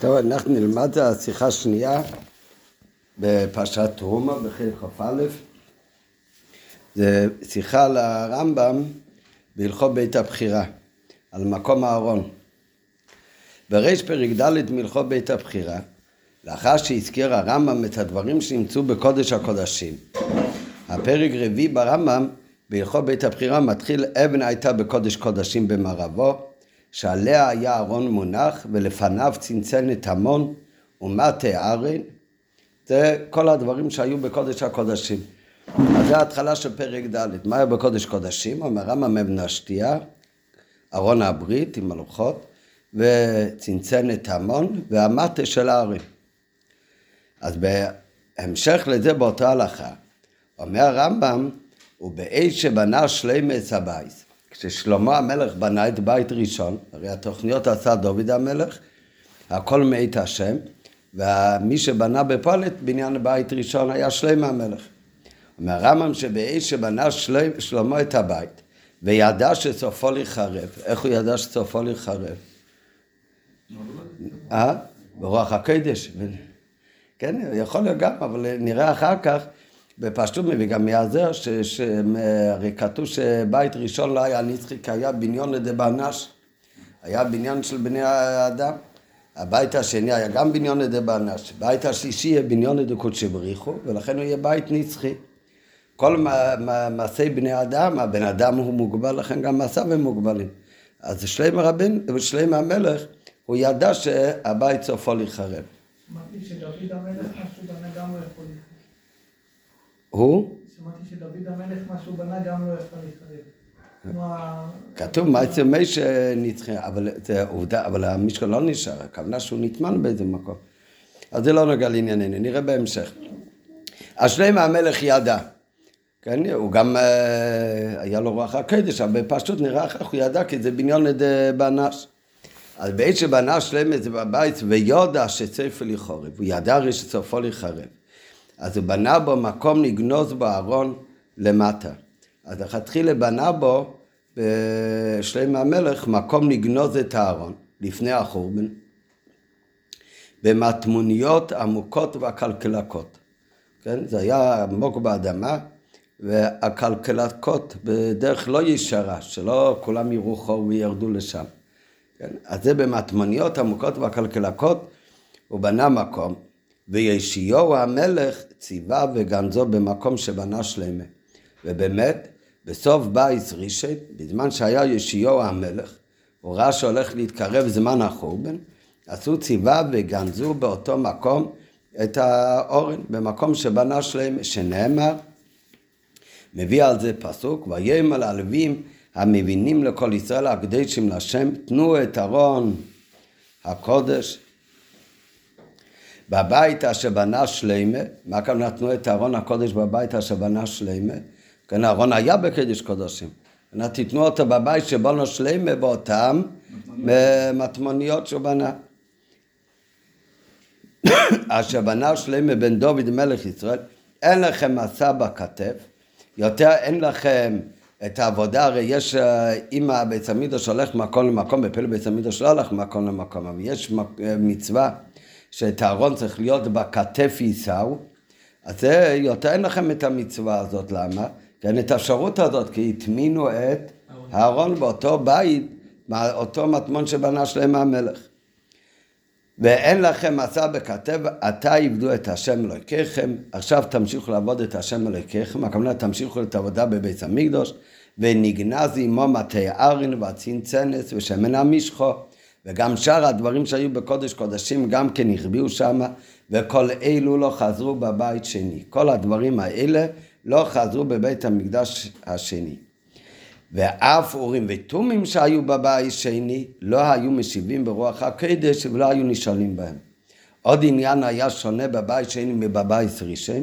טוב, אנחנו נלמד את השיחה השנייה בפרשת תרומה בחלק כ"א. זה שיחה על הרמב"ם בהלכות בית הבחירה, על מקום הארון. בריש פרק ד' מהלכות בית הבחירה, לאחר שהזכיר הרמב"ם את הדברים שנמצאו בקודש הקודשים. הפרק רביעי ברמב"ם בהלכות בית הבחירה מתחיל אבן הייתה בקודש קודשים במערבו שעליה היה ארון מונח ולפניו צנצנת המון ומטה ארן זה כל הדברים שהיו בקודש הקודשים. אז זה ההתחלה של פרק ד', מה היה בקודש קודשים? אומר רמב"ם אבן השתייה, ארון הברית עם הלוחות וצנצנת המון והמטה של הארן. אז בהמשך לזה באותה הלכה, אומר הרמב"ם, ובאיש שבנה שלימס הבייס. כששלמה המלך בנה את בית ראשון, הרי התוכניות עשה דוד המלך, הכל מאת השם, ומי שבנה בפועל את בניין בית ראשון היה שלמה המלך. אומר הרמב"ם שבאיש שבנה שלמה, שלמה את הבית, וידע שסופו להיחרב, איך הוא ידע שסופו להיחרב? אה? ברוח הקדש. כן, יכול להיות גם, אבל נראה אחר כך בפשטות מביא גם מהזר, שהרי כתוב שבית ראשון לא היה נצחי, כי היה בניון לדבנש, היה בניין של בני האדם. הבית השני היה גם בניון לדבנש, בית השלישי יהיה בניון לדקודשי בריחו, ולכן הוא יהיה בית נצחי. כל מעשי בני אדם, הבן אדם הוא מוגבל, לכן גם מעשיו הם מוגבלים. אז שלם הרבין, ושלם המלך, הוא ידע שהבית סופו להיחרב. אמרתי שדוד המלך משהו בנה גם לא יכול להיחרב. הוא? שמעתי שדוד המלך משהו בנה גם לא יכול להיחרב. כתוב מה אצל מי שנצחה, אבל זה עובדה, אבל המשכן לא נשאר, הכוונה שהוא נטמן באיזה מקום. אז זה לא נוגע לענייננו, נראה בהמשך. אז שלמה המלך ידע, כן, הוא גם היה לו רוח הקדש, אבל בפשטות נראה אחר הוא ידע כי זה בניון בנש. אז בעת שבנה זה בבית ויודע שספר לחורב, הוא ידע הרי שסופו לחרב. אז הוא בנה בו מקום לגנוז בו ארון למטה. אז לכתחילה בנה בו בשלמה המלך מקום לגנוז את הארון לפני החורבן במטמוניות עמוקות והקלקלקות. כן? זה היה עמוק באדמה והקלקלקות בדרך לא ישרה, שלא כולם יראו חור וירדו לשם. כן? אז זה במטמוניות עמוקות והקלקלקות הוא בנה מקום וישיהו המלך ציווה וגנזו במקום שבנה שלמה. ובאמת, בסוף בייס רישי, בזמן שהיה ישיהו המלך, הוא ראה שהולך להתקרב זמן החורבן, עשו ציווה וגנזו באותו מקום את האורן, במקום שבנה שלמה, שנאמר, מביא על זה פסוק, ויאמר הלווים המבינים לכל ישראל הקדשים לשם, תנו את ארון הקודש בבית אשר בנה שלמה, מה כאן נתנו את ארון הקודש בבית אשר בנה שלמה? כן, ארון היה בקדש קודשים. תיתנו אותו בבית שבנו שלמה באותם מטמוניות שהוא בנה. אשר בנה שלמה בן דוד מלך ישראל, אין לכם מסע בכתף, יותר אין לכם את העבודה, הרי יש, אם הבית המידוש הולך ממקום למקום, בפלא בית המידוש לא הולך ממקום למקום, אבל יש מצווה שאת הארון צריך להיות בכתף יישאו, אז זה יותר אין לכם את המצווה הזאת, למה? אין את האפשרות הזאת, כי הטמינו את הארון באותו בית, אותו מטמון שבנה שלם המלך. ואין לכם מסע בכתב, עתה עבדו את השם אלוהיכם, עכשיו תמשיכו לעבוד את השם אלוהיכם, הכוונה תמשיכו את העבודה בבית המקדוש, ונגנז עמו מטה ארין והצנצנס ושמן המשחו. וגם שאר הדברים שהיו בקודש קודשים גם כן החביאו שם, וכל אלו לא חזרו בבית שני. כל הדברים האלה לא חזרו בבית המקדש השני. ואף אורים ותומים שהיו בבית שני לא היו משיבים ברוח הקדש ולא היו נשאלים בהם. עוד עניין היה שונה בבית שני מבבית ראשון,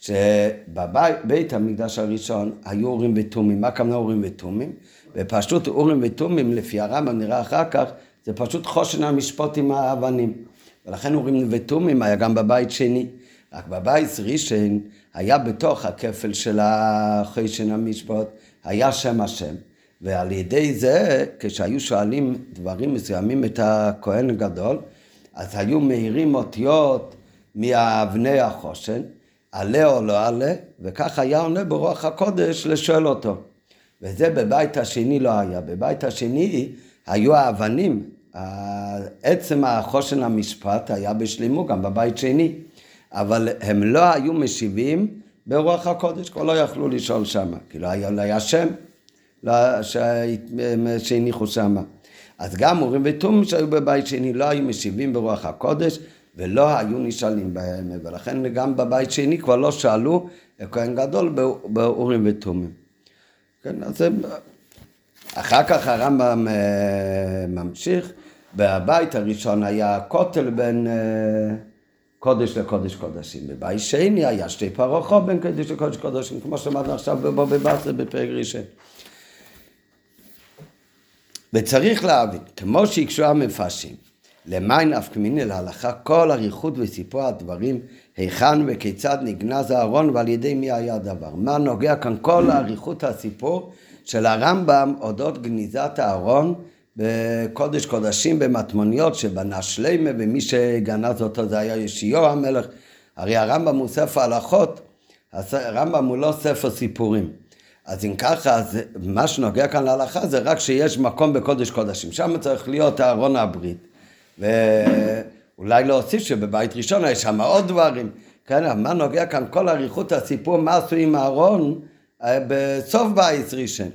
שבבית המקדש הראשון היו אורים ותומים. מה כמובן אורים ותומים? בפשטות אורים ותומים לפי הרמב"ם נראה אחר כך זה פשוט חושן המשפוט עם האבנים. ולכן אורים ותומים היה גם בבית שני. רק בבית ראשון היה בתוך הכפל של החושן המשפוט, היה שם השם. ועל ידי זה, כשהיו שואלים דברים מסוימים את הכהן הגדול, אז היו מאירים אותיות מאבני החושן, עלה או לא עלה, וכך היה עונה ברוח הקודש לשאול אותו. וזה בבית השני לא היה. בבית השני היו האבנים, עצם החושן המשפט היה בשלימו גם בבית שני, אבל הם לא היו משיבים ברוח הקודש, כבר לא יכלו לשאול שמה, כי לא היה, לא היה שם לא, שהניחו שמה. אז גם אורים ותומים שהיו בבית שני לא היו משיבים ברוח הקודש ולא היו נשאלים בהם, ולכן גם בבית שני כבר לא שאלו כהן גדול באורים ותומים. כן, אז אחר כך הרמב"ם אה, ממשיך, בבית הראשון היה כותל בין אה, קודש לקודש קודשים, בבית שני היה שתי פרוכות בין קודש לקודש קודשים, כמו שאמרנו עכשיו בבובי בסר בפרק ראשון. וצריך להבין, כמו שהקשו המפרשים, למיין אף כמיני להלכה כל אריכות וסיפור הדברים, היכן וכיצד נגנז הארון ועל ידי מי היה הדבר. מה נוגע כאן כל אריכות הסיפור של הרמב"ם אודות גניזת הארון בקודש קודשים במטמוניות שבנה שלמה ומי שגנז אותו זה היה ישיו המלך. הרי הרמב"ם הוא ספר הלכות, הרמב"ם הוא לא ספר סיפורים. אז אם ככה, אז מה שנוגע כאן להלכה זה רק שיש מקום בקודש קודשים. שם צריך להיות ארון הברית. ואולי להוסיף שבבית ראשון יש שם עוד דברים. כן, מה נוגע כאן כל אריכות הסיפור מה עשו עם אהרון אה, בסוף בית ראשון.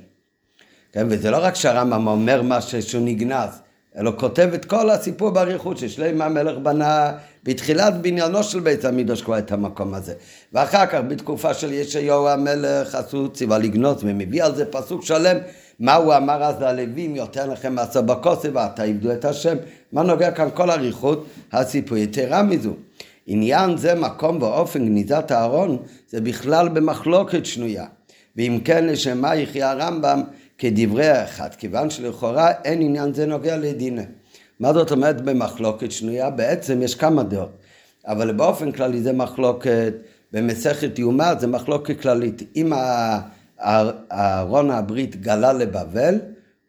כן, וזה לא רק שהרמב"ם אומר משהו שהוא נגנז, אלא כותב את כל הסיפור באריכות ששלמה המלך בנה בתחילת בניינו של בית המקדוש כבר את המקום הזה. ואחר כך בתקופה של ישעיהו המלך עשו ציווה לגנוז ומביא על זה פסוק שלם מה הוא אמר אז ללווים יותר לכם מעשר בכוסף ועתה עבדו את השם. מה נוגע כאן כל אריכות הסיפור יתרה מזו. עניין זה מקום ואופן גניזת הארון זה בכלל במחלוקת שנויה. ואם כן לשם מה יחיה הרמב"ם כדברי האחד, כיוון שלכאורה אין עניין זה נוגע לדינה. מה זאת אומרת במחלוקת שנויה? בעצם יש כמה דעות, אבל באופן כללי זה מחלוקת, במסכת יומא זה מחלוקת כללית. אם אהרון הברית גלה לבבל,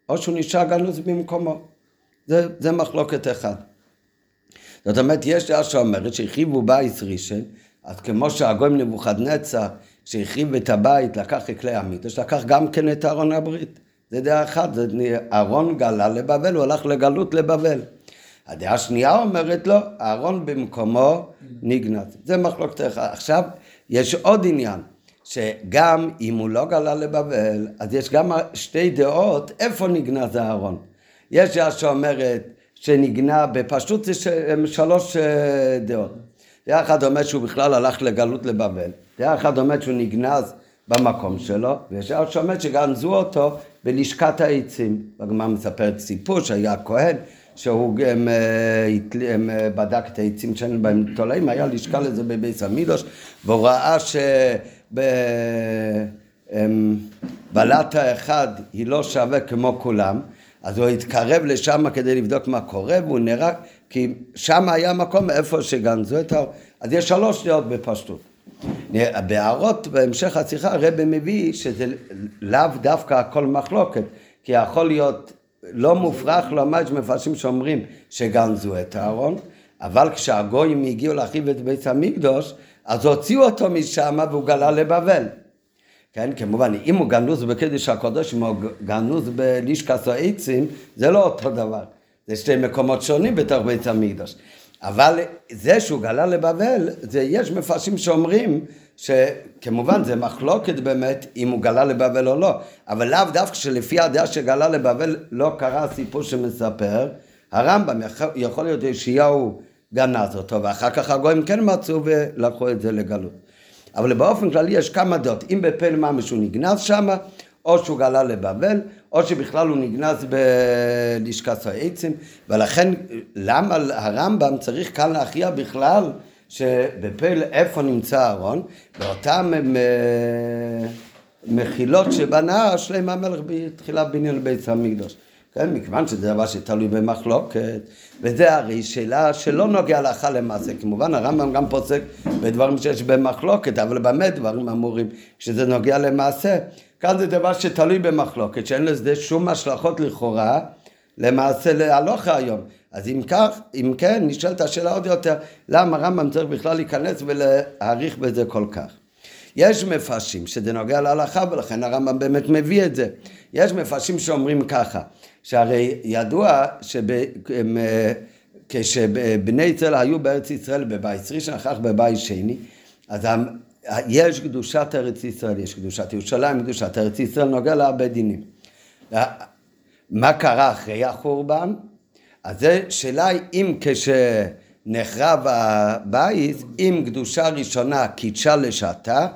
או שהוא נשאר גנוז במקומו. זה, זה מחלוקת אחד. זאת אומרת, יש דעה שאומרת שהחריבו בית ראשון, אז כמו שהגויים נבוכדנצר, שהחריב את הבית, לקח את כלי המיתוש, לקח גם כן את אהרון הברית. זה דעה אחת, זה אהרון גלה לבבל, הוא הלך לגלות לבבל. הדעה השנייה אומרת לו, אהרון במקומו נגנז. זה מחלוקת אחת. עכשיו, יש עוד עניין. שגם אם הוא לא גלה לבבל, אז יש גם שתי דעות איפה נגנז הארון. יש דעה שאומרת שנגנה, בפשטות זה שלוש אה, דעות. דעה אחת אומרת שהוא בכלל הלך לגלות לבבל, דעה אחת אומרת שהוא נגנז במקום שלו, ויש דעה שאומרת שגנזו אותו בלשכת העצים. הגמרא מספרת סיפור שהיה כהן, שהוא אה, הם, אה, בדק את העצים שאין בהם תולעים, היה לשכה לזה בביס המידוש, והוא ראה ש... אמ, אחד היא לא שווה כמו כולם, אז הוא התקרב לשם כדי לבדוק מה קורה, והוא נראה, כי שם היה מקום איפה שגנזו את ה... אז יש שלוש דעות בפשטות. בהערות בהמשך השיחה הרבי מביא שזה לאו דווקא הכל מחלוקת, כי יכול להיות לא מופרך לומר יש מפרשים שאומרים שגנזו את הארון, אבל כשהגויים הגיעו להחריב את בית המקדוש, אז הוציאו אותו משם והוא גלה לבבל. כן, כמובן, אם הוא גנוז בקדש הקודש, אם הוא גנוז בלישקס או עצים, זה לא אותו דבר. זה שתי מקומות שונים בתוך בית המקדוש. אבל זה שהוא גלה לבבל, זה יש מפרשים שאומרים שכמובן זה מחלוקת באמת אם הוא גלה לבבל או לא, אבל לאו דווקא שלפי הדעה שגלה לבבל לא קרה הסיפור שמספר, הרמב"ם יכול, להיות ישעיהו גנז אותו, ואחר כך הגויים כן מצאו ולקחו את זה לגלות. אבל באופן כללי יש כמה דעות, אם בפל ממש הוא נגנז שם, או שהוא גלה לבבל, או שבכלל הוא נגנז בלשכת העצים, ולכן למה הרמב"ם צריך כאן להכריע בכלל שבפל איפה נמצא אהרון, באותם מחילות שבנה שלמה המלך בתחילת בניין בית המקדוש. כן, מכיוון שזה דבר שתלוי במחלוקת, וזה הרי שאלה שלא נוגע להלכה למעשה. כמובן הרמב"ם גם פוסק בדברים שיש במחלוקת, אבל במה דברים אמורים כשזה נוגע למעשה? כאן זה דבר שתלוי במחלוקת, שאין לזה שום השלכות לכאורה למעשה להלוכה היום. אז אם כך, אם כן, נשאלת השאלה עוד יותר, למה הרמב"ם צריך בכלל להיכנס ולהעריך בזה כל כך? יש מפרשים שזה נוגע להלכה ולכן הרמב"ם באמת מביא את זה. יש מפרשים שאומרים ככה, שהרי ידוע שכשבני ישראל היו בארץ ישראל בבית ראשון, אחר כך בבית שני, אז יש קדושת ארץ ישראל, יש קדושת ירושלים, קדושת ארץ ישראל, נוגע להרבה דינים. מה קרה אחרי החורבן? אז זו שאלה אם כשנחרב הבית, אם קדושה ראשונה קידשה לשעתה,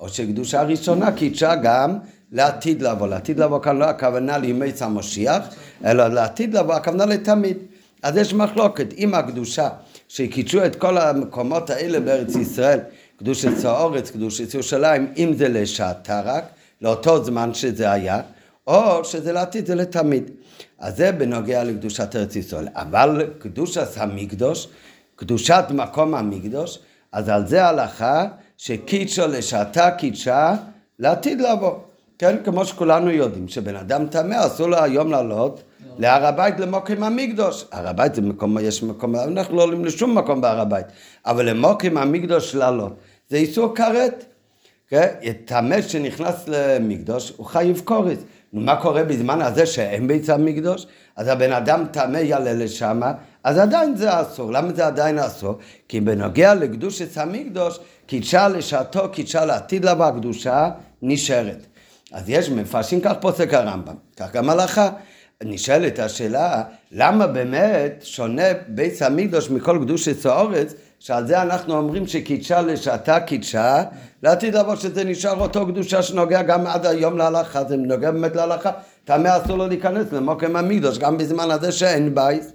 או שקדושה ראשונה קידשה גם לעתיד לבוא. לעתיד לבוא כאן לא הכוונה לימי המשיח, אלא לעתיד לבוא הכוונה לתמיד. אז יש מחלוקת, אם הקדושה שקידשו את כל המקומות האלה בארץ ישראל, קדושת צהורץ, קדושת ירושלים, אם זה לשעתה רק, לאותו זמן שזה היה, או שזה לעתיד, זה לתמיד. אז זה בנוגע לקדושת ארץ ישראל. אבל קדושת המקדוש, קדושת מקום המקדוש, אז על זה הלכה שקידשו לשעתה קידשה לעתיד לבוא. כן, כמו שכולנו יודעים, שבן אדם טמא אסור לו היום לעלות להר הבית למוקם המקדוש. הר הבית זה מקום, יש מקום, אנחנו לא עולים לשום מקום בהר הבית, אבל למוקם המקדוש לעלות. זה איסור כרת. כן? טמא שנכנס למקדוש הוא חייב קורס. נו, מה קורה בזמן הזה שאין בית המקדוש? אז הבן אדם טמא יעלה לשם, אז עדיין זה אסור. למה זה עדיין אסור? כי בנוגע לקדושת המקדוש, קידשה לשעתו, קידשה לעתיד לבוא, הקדושה נשארת. אז יש מפרשים, כך פוסק הרמב"ם, כך גם הלכה. נשאלת השאלה, למה באמת שונה בית המקדוש מכל קדושת האורץ, שעל זה אנחנו אומרים שקידשה לשעתה קידשה, לעתיד לבוא שזה נשאר אותו קדושה שנוגע גם עד היום להלכה, זה נוגע באמת להלכה, טמא אסור לו להיכנס למוקם המקדוש, גם בזמן הזה שאין בית.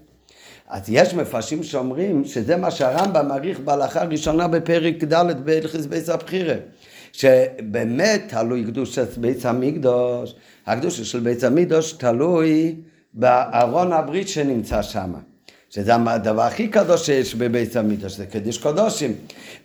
אז יש מפרשים שאומרים שזה מה שהרמב"ם מעריך בהלכה הראשונה בפרק ד' בהלכס בית הבחירה. שבאמת תלוי קדושת בית המקדוש, הקדושה של בית המקדוש תלוי בארון הברית שנמצא שם. שזה הדבר הכי קדוש שיש בבית המקדוש, זה קדיש קודשים.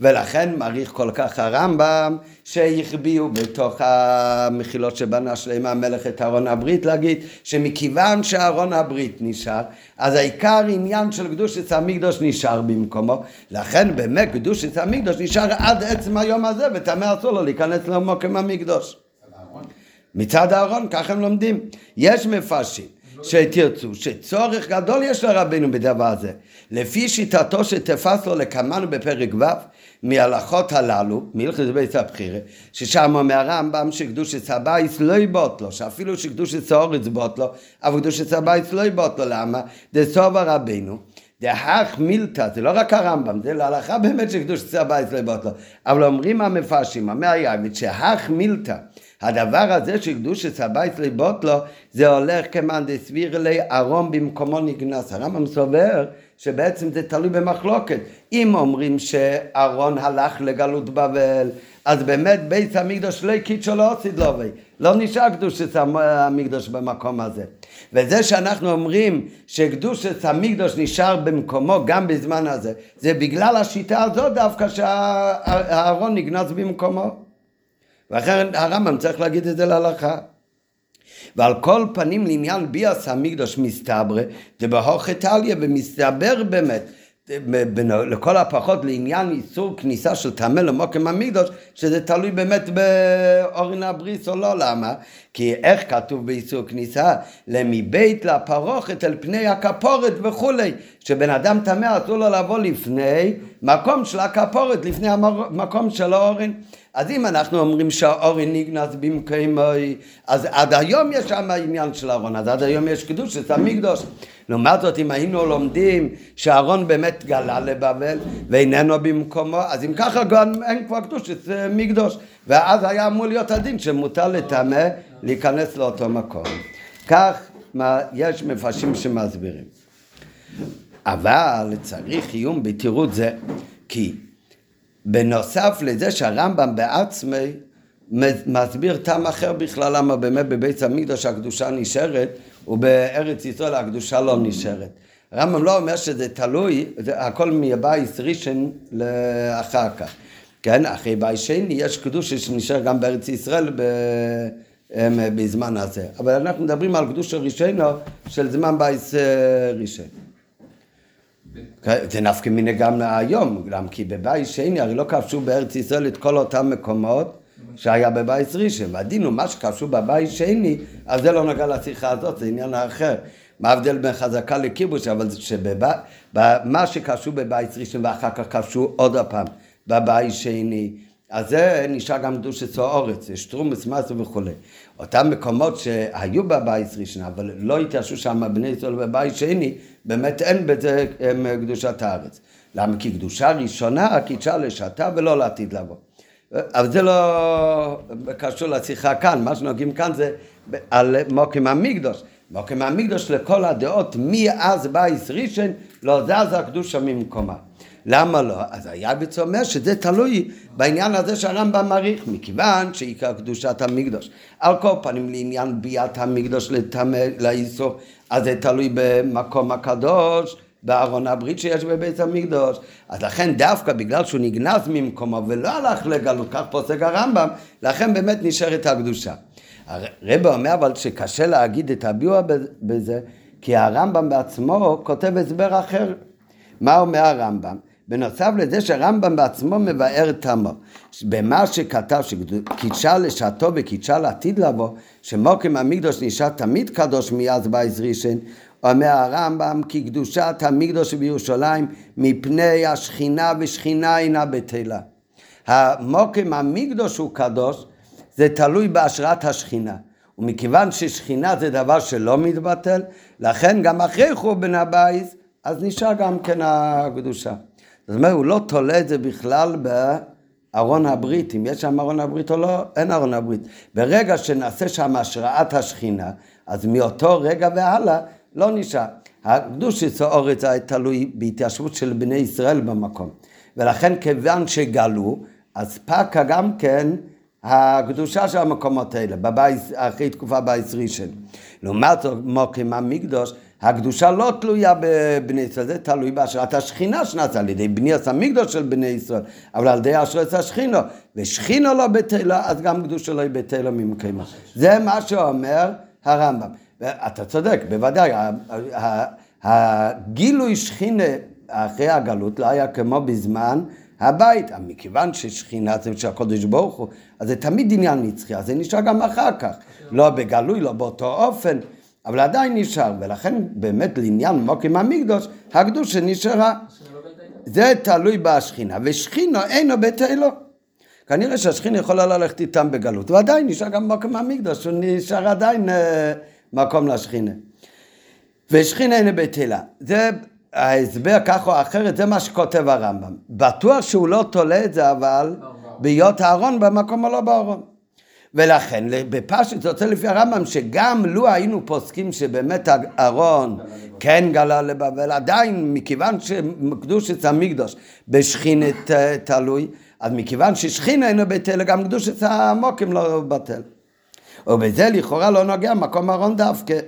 ולכן מעריך כל כך הרמב"ם שהחביאו בתוך המחילות שבנה שלמה המלך את ארון הברית להגיד שמכיוון שארון הברית נשאר, אז העיקר עניין של קדושת המקדוש נשאר במקומו. לכן באמת קדושת המקדוש נשאר עד עצם היום הזה, וטמא אסור לו להיכנס למקום המקדש. מצד הארון, ככה הם לומדים. יש מפרשים שתרצו, שצורך גדול יש לרבנו בדבר הזה. לפי שיטתו שתפס לו לקמנו בפרק ו' מההלכות הללו, מהלכת בית הבחירה, ששם אומר הרמב"ם שקדושת הבית לא בטלה, שאפילו שקדושת הארץ בטלה, אבל קדושת הבית לא בטלה, למה? דסוב הרבנו. דהך מילתא, זה לא רק הרמב"ם, זה להלכה באמת שקדושת הבייס לא יבוט לו, אבל אומרים המפרשים, היעבד, שהך מילתא הדבר הזה של קדושת הבית ליבוט לו, זה הולך כמאן דסביר לי ארון במקומו נגנס. הרמב"ם סובר שבעצם זה תלוי במחלוקת. אם אומרים שאהרון הלך לגלות בבל, אז באמת בית המקדוש לא קידשו לא עשית לו. לא נשאר קדושת המקדוש במקום הזה. וזה שאנחנו אומרים שקדושת המקדוש נשאר במקומו גם בזמן הזה, זה בגלל השיטה הזאת דווקא שהאהרון נגנז במקומו. ואחר הרמב"ם צריך להגיד את זה להלכה. ועל כל פנים לעניין ביאס המקדוש מסתברא, זה בהוכת עליה ומסתבר באמת לכל הפחות לעניין איסור כניסה של טמא למוקם המקדוש, שזה תלוי באמת באורן הבריס או לא, למה? כי איך כתוב באיסור כניסה? למבית לפרוכת אל פני הכפורת וכולי, שבן אדם טמא אסור לו לבוא לפני מקום של הכפורת, לפני המקום של האורן. אז אם אנחנו אומרים שהאורן נגנז במקומי, אז עד היום יש שם עניין של ארון, אז עד היום יש קידוש של המקדוש. לעומת זאת, אם היינו לומדים שאהרון באמת גלה לבבל ואיננו במקומו, אז אם ככה גם אין כבר קדושת מקדוש. ואז היה אמור להיות הדין שמותר לטמא להיכנס לאותו מקום. כך יש מפרשים שמסבירים. אבל צריך עיון בתירוץ זה, כי בנוסף לזה שהרמב"ם בעצמי מסביר טעם אחר בכלל למה באמת בבית המקדוש הקדושה נשארת ובארץ ישראל הקדושה לא נשארת. הרמב"ם לא אומר שזה תלוי, זה הכל מבייס ראשון לאחר כך. כן, אחרי בית שני יש קדושה שנשאר גם בארץ ישראל הם, בזמן הזה. אבל אנחנו מדברים על קדושה ראשונה של זמן בית ראשון. זה נפקא מיני גם היום, גם כי בבית שני הרי לא כבשו בארץ ישראל את כל אותם מקומות שהיה בבית ראשון, והדין הוא מה שכבשו בבית שני, אז זה לא נוגע לשיחה הזאת, זה עניין אחר. מה ההבדל בין חזקה לכיבוש, אבל שבמה שכבשו בבית ראשון ואחר כך כבשו עוד הפעם בבית שני, אז זה נשאר גם קדושת אורץ, יש תרומס מסו וכולי. אותם מקומות שהיו בבית ראשון, אבל לא התיישבו שם בני ישראל בבית שני, באמת אין בזה קדושת הארץ. למה? כי קדושה ראשונה קידשה לשעתה ולא לעתיד לבוא. אבל זה לא קשור לשיחה כאן, מה שנוגעים כאן זה על מוקים המקדוש. מוקים המקדוש לכל הדעות, מאז בייס ראשון לא זז הקדושה ממקומה. למה לא? אז היבץ אומר שזה תלוי בעניין הזה שהרמב"ם מעריך, מכיוון שעיקר קדושת המקדוש. על כל פנים לעניין ביאת המקדוש לאיסור, אז זה תלוי במקום הקדוש, בארון הברית שיש בבית המקדוש. אז לכן דווקא בגלל שהוא נגנז ממקומו ולא הלך לגלות, כך פוסק הרמב"ם, לכן באמת נשארת הקדושה. הרב אומר אבל שקשה להגיד את הביוע בזה, כי הרמב"ם בעצמו כותב הסבר אחר. מה אומר הרמב"ם? בנוסף לזה שהרמב"ם בעצמו מבאר את עמו, במה שכתב שקידשה לשעתו וקידשה לעתיד לבוא, שמוקם המקדוש נשאר תמיד קדוש מאז בייז ראשון, אומר הרמב"ם כי קדושת המקדוש בירושלים מפני השכינה ושכינה אינה בטלה. המוקם המקדוש הוא קדוש, זה תלוי בהשראת השכינה. ומכיוון ששכינה זה דבר שלא מתבטל, לכן גם אחרי חורבן הבייס, אז נשאר גם כן הקדושה. זאת אומרת, הוא לא תולה את זה בכלל בארון הברית, אם יש שם ארון הברית או לא, אין ארון הברית. ברגע שנעשה שם השראת השכינה, אז מאותו רגע והלאה לא נשאר. הקדוש אורץ היה תלוי בהתיישבות של בני ישראל במקום. ולכן כיוון שגלו, אז פקה גם כן הקדושה של המקומות האלה, בבית, אחרי תקופה בייס ראשון. לעומת זאת, מוקים המקדוש, הקדושה לא תלויה בבני ישראל, זה תלוי בהשראת השכינה שנעשה על ידי בניית המקדוש של בני ישראל, אבל על ידי השראת השכינו, ושכינו לא בטלה, אז גם קדושה לא בטלה ממקיימה. זה מה שאומר הרמב"ם. אתה צודק, בוודאי, הגילוי שכינה אחרי הגלות לא היה כמו בזמן הבית, מכיוון ששכינה זה של הקודש ברוך הוא, אז זה תמיד עניין נצחי, אז זה נשאר גם אחר כך, לא בגלוי, לא באותו אופן. אבל עדיין נשאר, ולכן באמת לעניין מוקים המקדוש, הקדושה נשארה. זה תלוי בשכינה, ושכינו אינו ביתו. כנראה שהשכינה יכולה ללכת איתם בגלות, ועדיין נשאר גם מוקים המקדוש, הוא נשאר עדיין אה, מקום לשכינה. ושכינה אינו ביתלה. זה ההסבר כך או אחרת, זה מה שכותב הרמב"ם. בטוח שהוא לא תולה את זה, אבל בהיות הארון במקום או לא בארון. ולכן בפשט יוצא לפי הרמב"ם שגם לו היינו פוסקים שבאמת אהרון כן גלה לבבל, עדיין מכיוון שקדושת המקדוש בשכינת תלוי, אז מכיוון ששכין אינו בטל, גם קדושת המוקים לא בטל. ובזה לכאורה לא נוגע מקום אהרון דווקא.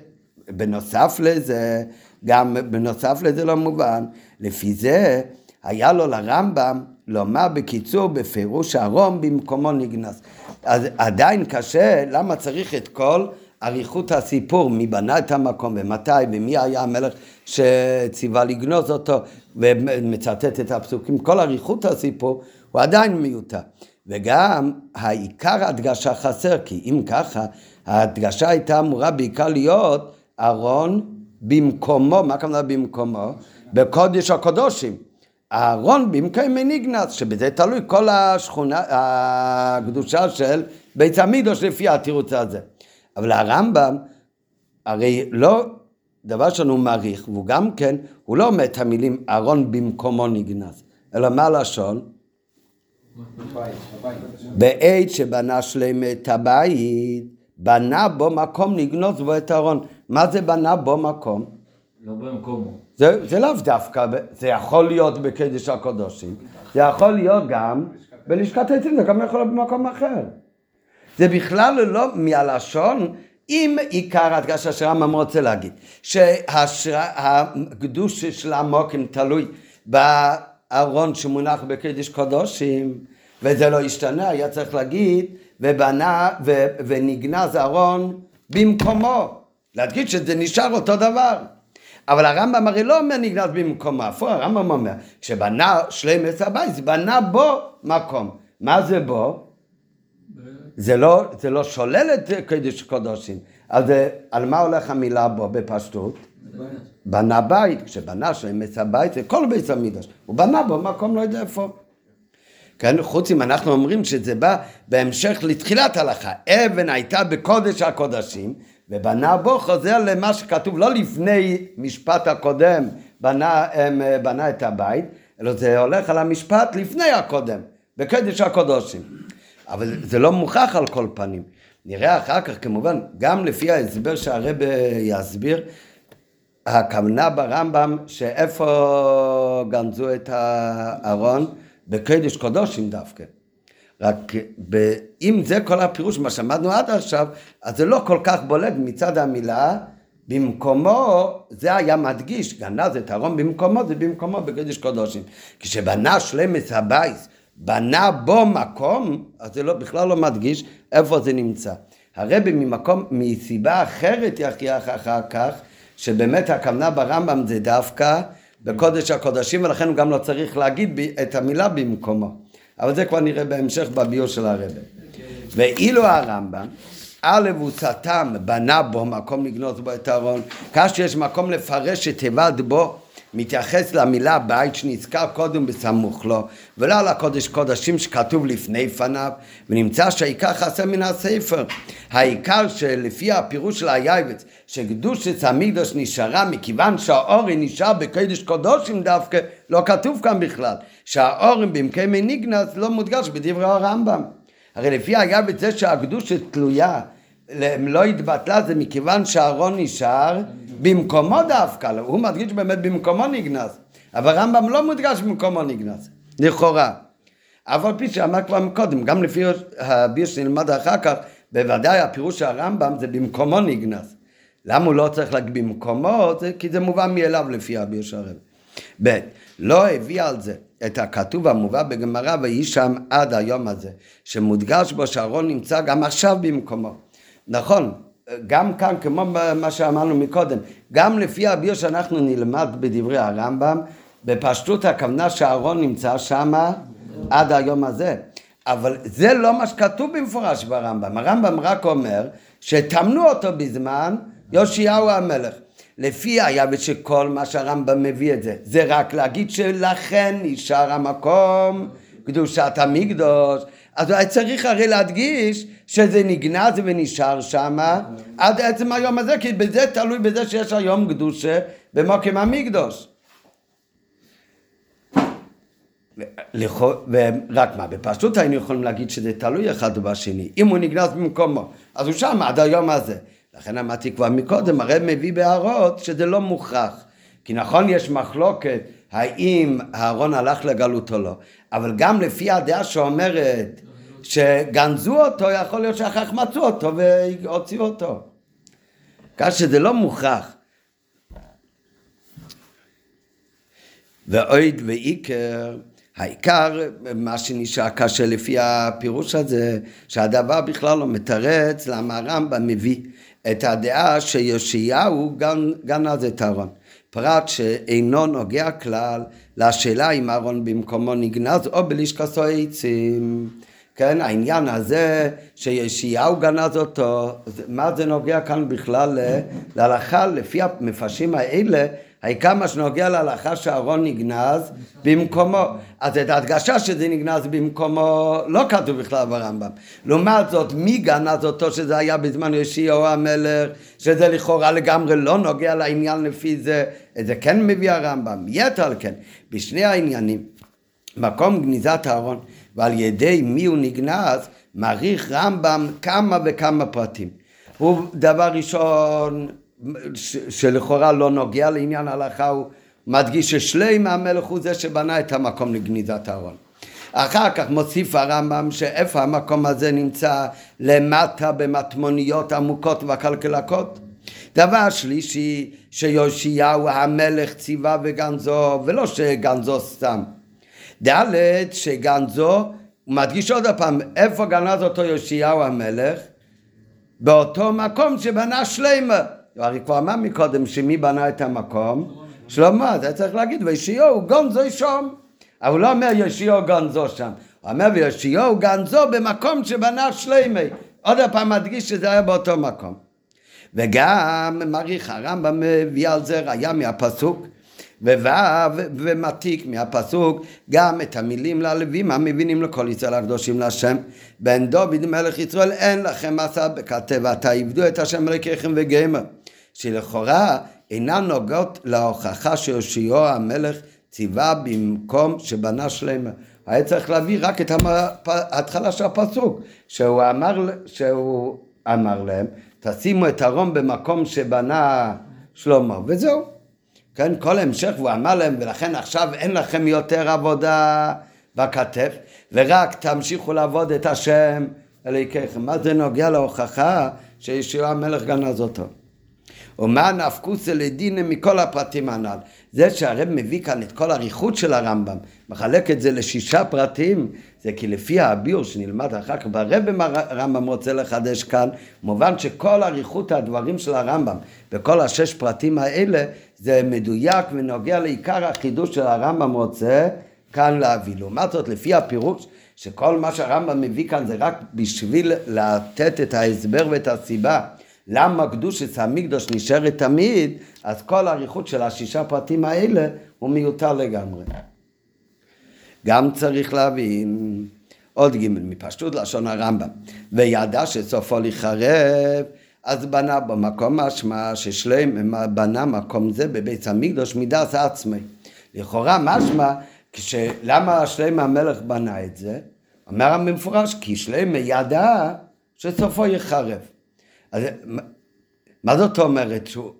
בנוסף לזה, גם בנוסף לזה לא מובן, לפי זה היה לו לרמב"ם לומר בקיצור בפירוש אהרון במקומו נגנס. אז עדיין קשה, למה צריך את כל אריכות הסיפור, מי בנה את המקום ומתי ומי היה המלך שציווה לגנוז אותו ומצטט את הפסוקים, כל אריכות הסיפור הוא עדיין מיותר. וגם העיקר הדגשה חסר, כי אם ככה, ההדגשה הייתה אמורה בעיקר להיות ארון במקומו, מה הכוונה במקומו? בקודש הקודושים. אהרון במקום מניגנס, שבזה תלוי כל השכונה, הקדושה של בית המקדוש לפי התירוץ הזה. אבל הרמב"ם, הרי לא, דבר שהוא מעריך, והוא גם כן, הוא לא אומר את המילים אהרון במקומו נגנס, אלא מה לשון? בעת שבנה שלם את הבית, בנה בו מקום לגנוז בו את הארון. מה זה בנה בו מקום? לא במקומו. זה, זה לאו דווקא, זה יכול להיות בקדש הקודשים, זה יכול להיות גם בלשכת העצים, זה גם יכול להיות במקום אחר. זה בכלל לא מהלשון, אם עיקר הדגשה שהרמב"ם רוצה להגיד, שהקדוש של המוקים תלוי בארון שמונח בקדש קודשים, וזה לא השתנה, היה צריך להגיד, ובנה, ונגנז אהרון במקומו. להדגיש שזה נשאר אותו דבר. אבל הרמב"ם הרי לא אומר נגנז במקומו, הפוך, הרמב"ם אומר, כשבנה שלמס הבית, בנה בו מקום. מה זה בו? זה לא, זה לא שולל את קדוש קודשים. אז על מה הולך המילה בו בפשטות? בנה בית, כשבנה שלמס הבית זה כל בית המקדש, הוא בנה בו מקום לא יודע איפה. כן, חוץ אם אנחנו אומרים שזה בא בהמשך לתחילת ההלכה, אבן הייתה בקודש הקודשים, ובנה בו חוזר למה שכתוב לא לפני משפט הקודם בנה, בנה את הבית, אלא זה הולך על המשפט לפני הקודם, בקודש הקודשים. אבל זה לא מוכח על כל פנים. נראה אחר כך כמובן, גם לפי ההסבר שהרב יסביר, הכוונה ברמב"ם שאיפה גנזו את הארון? בקדש קודשים דווקא. רק ב, אם זה כל הפירוש, מה שמדנו עד עכשיו, אז זה לא כל כך בולט מצד המילה, במקומו, זה היה מדגיש, גנז את ארון במקומו, זה במקומו בקדש קודשים. כשבנה שלמס הבייס, בנה בו מקום, אז זה לא, בכלל לא מדגיש איפה זה נמצא. הרבי ממקום, מסיבה אחרת יכריח אחר כך, שבאמת הכוונה ברמב"ם זה דווקא בקודש הקודשים, ולכן הוא גם לא צריך להגיד את המילה במקומו. אבל זה כבר נראה בהמשך בביור של הרבי. ואילו הרמב"ם, א' הוא סתם בנה בו מקום לגנוז בו את הארון, כאשר יש מקום לפרש את בו מתייחס למילה בית שנזכר קודם בסמוך לו, ולא על הקודש קודשים שכתוב לפני פניו, ונמצא שהעיקר חסר מן הספר. העיקר שלפי הפירוש של היבץ, שקדושת המקדוש נשארה מכיוון שהאורי נשאר בקודש קודשים דווקא, לא כתוב כאן בכלל. שהאורים במקיימי ניגנס לא מודגש בדברי הרמב"ם. הרי לפי היבץ זה שהקדושה תלויה לא התבטלה זה מכיוון שהארון נשאר במקומו דווקא, הוא מדגיש באמת במקומו נגנז, אבל רמב"ם לא מודגש במקומו נגנז, לכאורה. אף על פי שאמר כבר מקודם, גם לפי הביר שנלמד אחר כך, בוודאי הפירוש של הרמב"ם זה במקומו נגנז. למה הוא לא צריך להגיד במקומו? זה, כי זה מובן מאליו לפי הביר של הרב. ב. לא הביא על זה את הכתוב המובא בגמרא ויהי שם עד היום הזה, שמודגש בו שאהרון נמצא גם עכשיו במקומו. נכון, גם כאן, כמו מה שאמרנו מקודם, גם לפי הביר שאנחנו נלמד בדברי הרמב"ם, בפשטות הכוונה שאהרון נמצא שם עד היום הזה. אבל זה לא מה שכתוב במפורש ברמב"ם. הרמב"ם רק אומר שטמנו אותו בזמן יאשיהו המלך. לפי היה ושכל מה שהרמב"ם מביא את זה, זה רק להגיד שלכן נשאר המקום קדושת המקדוש. אז צריך הרי להדגיש שזה נגנז ונשאר שם עד עצם היום הזה, כי בזה תלוי בזה שיש היום קדושה במוקם המקדוש. ורק מה, בפשטות היינו יכולים להגיד שזה תלוי אחד בשני. אם הוא נגנז במקומו, אז הוא שם עד היום הזה. לכן אמרתי כבר מקודם, הרי מביא בהערות שזה לא מוכרח. כי נכון יש מחלוקת האם אהרון הלך לגלות או לא, אבל גם לפי הדעה שאומרת שגנזו אותו, יכול להיות שאחר כך מצאו אותו והוציאו אותו. כך שזה לא מוכרח. ואויד ועיקר, העיקר, מה שנשאר קשה לפי הפירוש הזה, שהדבר בכלל לא מתרץ למה הרמב"ם מביא את הדעה שיאשיהו גנז את אהרון. פרט שאינו נוגע כלל לשאלה אם אהרון במקומו נגנז או בלשכסו עצים. כן, העניין הזה שישעיהו גנז אותו, מה זה נוגע כאן בכלל להלכה, לפי המפרשים האלה, העיקר מה שנוגע להלכה שאהרון נגנז במקומו. אז את ההדגשה שזה נגנז במקומו לא כתוב בכלל ברמב"ם. לעומת זאת, מי גנז אותו שזה היה בזמן ישעיהו המלך, שזה לכאורה לגמרי לא נוגע לעניין לפי זה, את זה כן מביא הרמב"ם. יתר על כן, בשני העניינים, מקום גניזת אהרון ועל ידי מי הוא נגנז, מעריך רמב"ם כמה וכמה פרטים. הוא דבר ראשון שלכאורה לא נוגע לעניין ההלכה, הוא מדגיש ששלם המלך הוא זה שבנה את המקום לגניזת הארון. אחר כך מוסיף הרמב"ם שאיפה המקום הזה נמצא למטה במטמוניות עמוקות והקלקלקות. דבר שלישי, שיאשיהו המלך ציווה וגנזו, ולא שגנזו סתם. ד' שגנזו הוא מדגיש עוד פעם, איפה גנז אותו יאשיהו המלך? באותו מקום שבנה שלמה. הרי כבר אמר מקודם שמי בנה את המקום? שלמה, זה צריך להגיד, ויאשיהו גונזו שם. אבל הוא לא אומר יאשיהו גונזו שם. הוא אומר ויאשיהו גנזו במקום שבנה שלמה. עוד פעם מדגיש שזה היה באותו מקום. וגם מעריך הרמב"ם מביא על זה ראיה מהפסוק וו' ומעתיק מהפסוק גם את המילים ללווים המבינים לכל ישראל הקדושים להשם בן דוד מלך ישראל אין לכם מסע בכתב עבדו את השם אלוקיכם וגמר שלכאורה אינן נוגעות להוכחה שיאשיהו המלך ציווה במקום שבנה שלמה היה צריך להביא רק את ההתחלה של הפסוק שהוא אמר, שהוא אמר להם תשימו את ארון במקום שבנה שלמה וזהו כן, כל המשך, והוא אמר להם, ולכן עכשיו אין לכם יותר עבודה בכתף, ורק תמשיכו לעבוד את השם אלוהיכם. מה זה נוגע להוכחה שישוע המלך גנז אותו? ומה נפקוסה לדינה מכל הפרטים הנ"ל. זה שהרב מביא כאן את כל האריכות של הרמב"ם, מחלק את זה לשישה פרטים, זה כי לפי הביור שנלמד אחר כך, והרב הרמב"ם רוצה לחדש כאן, מובן שכל אריכות הדברים של הרמב"ם וכל השש פרטים האלה, זה מדויק ונוגע לעיקר החידוש של הרמב"ם רוצה כאן להביא. לעומת זאת, לפי הפירוש, שכל מה שהרמב"ם מביא כאן זה רק בשביל לתת את ההסבר ואת הסיבה. למה קדושת המקדוש נשארת תמיד, אז כל האריכות של השישה פרטים האלה הוא מיותר לגמרי. גם צריך להבין עוד ג' מפשטות לשון הרמב"ם, וידע שסופו לחרב, אז בנה במקום משמע ששלם בנה מקום זה בבית המקדוש מדעת עצמי. לכאורה משמע, למה שלם המלך בנה את זה? אומר המפורש, כי שלם ידע שסופו יחרב. אז מה זאת אומרת? שהוא,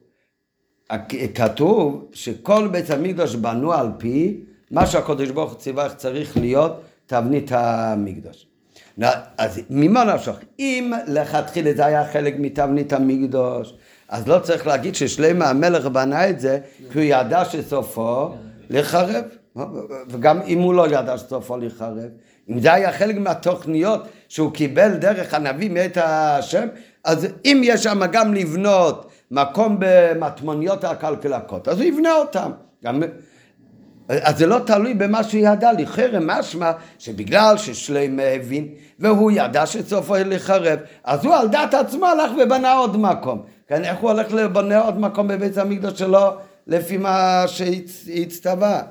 כתוב שכל בית המקדוש בנו על פי מה שהקדוש ברוך הוא ציווה צריך להיות תבנית המקדוש. אז ממה נפשך? אם לכתחילה זה היה חלק מתבנית המקדוש, אז לא צריך להגיד ששלמה המלך בנה את זה, כי הוא ידע שסופו לחרב. וגם אם הוא לא ידע שסופו לחרב, אם זה היה חלק מהתוכניות שהוא קיבל דרך הנביא מאת השם, אז אם יש שם גם לבנות מקום במטמוניות הכלכלקות, אז הוא יבנה אותם. גם... אז זה לא תלוי במה שהוא ידע, לחרם משמע שבגלל ששלם הבין והוא ידע שסופו לחרב, אז הוא על דעת עצמו הלך ובנה עוד מקום. כן, איך הוא הולך לבנה עוד מקום בבית המקדוש שלו לפי מה שהצטווה?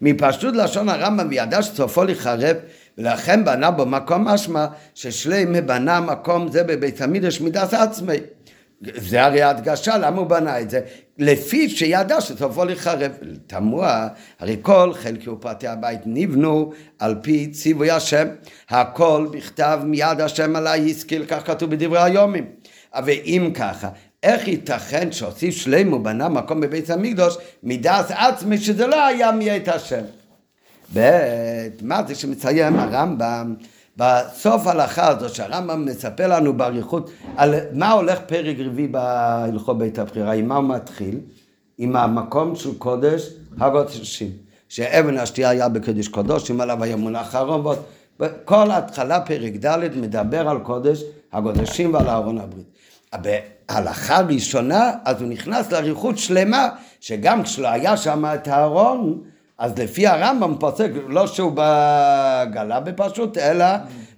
מפשטות לשון הרמב"ם וידע שסופו לחרב ולכן בנה במקום משמע ששלם בנה מקום זה בבית המקדש מידס עצמי. זה הרי הדגשה, למה הוא בנה את זה? לפי שידע שסופו לחרב. תמוה, הרי כל חלקי ופרטי הבית נבנו על פי ציווי השם. הכל בכתב מיד השם עלי השכיל, כך כתוב בדברי היומים. ואם ככה, איך ייתכן שהוסיף שלם ובנה מקום בבית המקדוש מדעת עצמי שזה לא היה מאת השם? ב', מה זה שמציין הרמב"ם בסוף ההלכה הזו שהרמב"ם מספר לנו באריכות על מה הולך פרק רביעי בהלכות בית הבחירה, עם מה הוא מתחיל? עם המקום של קודש הקודשים, שאבן השתייה היה בקודש קודשים, עליו היה מונח ועוד, כל התחלה פרק ד' מדבר על קודש הקודשים ועל ארון הברית. בהלכה ראשונה, אז הוא נכנס לאריכות שלמה, שגם כשלא היה שם את הארון, אז לפי הרמב"ם פוסק, לא שהוא בגלה בפשוט, אלא,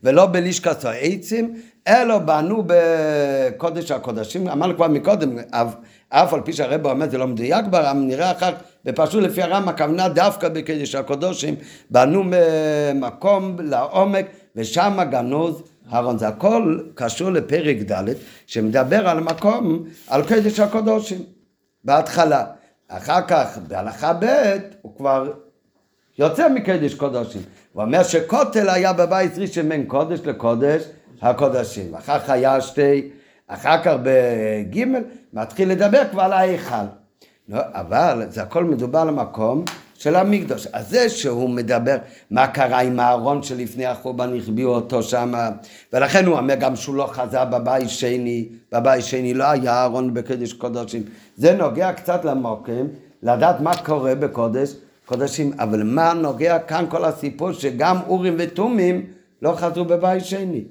ולא בלשכת העצים, אלא בנו בקודש הקודשים, אמרנו כבר מקודם, אף, אף על פי שהרב אומר זה לא מדויק ברמב"ם, נראה אחר בפשוט לפי הרמב"ם הכוונה דווקא בקודש הקודשים, בנו מקום לעומק, ושם גנוז אהרון. זה הכל קשור לפרק ד', שמדבר על מקום, על קודש הקודשים, בהתחלה. אחר כך, בהלכה ב', הוא כבר יוצא מקדש קודשים. הוא אומר שכותל היה בבית ראשון בין קודש לקודש הקודשים. אחר כך היה שתי, אחר כך בג' מתחיל לדבר כבר על ההיכל. לא, אבל זה הכל מדובר על המקום של המקדוש. אז זה שהוא מדבר מה קרה עם הארון שלפני החורבן החביאו אותו שם, ולכן הוא אומר גם שהוא לא חזר בבית שני, בבית שני לא היה ארון בקדש קודשים. זה נוגע קצת למוקם, לדעת מה קורה בקודש קודשים, אבל מה נוגע כאן כל הסיפור שגם אורים ותומים לא חזרו בבית שני.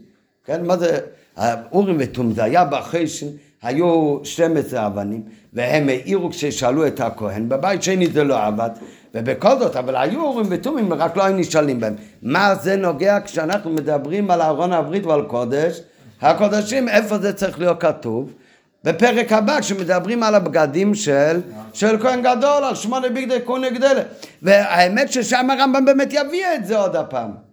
כן, מה זה, האורים ותום זה היה בחשן, היו 12 אבנים, והם העירו כששאלו את הכהן, בבית שני זה לא עבד, ובכל זאת, אבל היו אורים ותומים, רק לא היו נשאלים בהם. מה זה נוגע כשאנחנו מדברים על ארון הברית ועל קודש? הקודשים, איפה זה צריך להיות כתוב? בפרק הבא, כשמדברים על הבגדים של, של כהן גדול, על שמונה בגדי כהן גדלה. והאמת ששם הרמב"ם באמת יביא את זה עוד הפעם.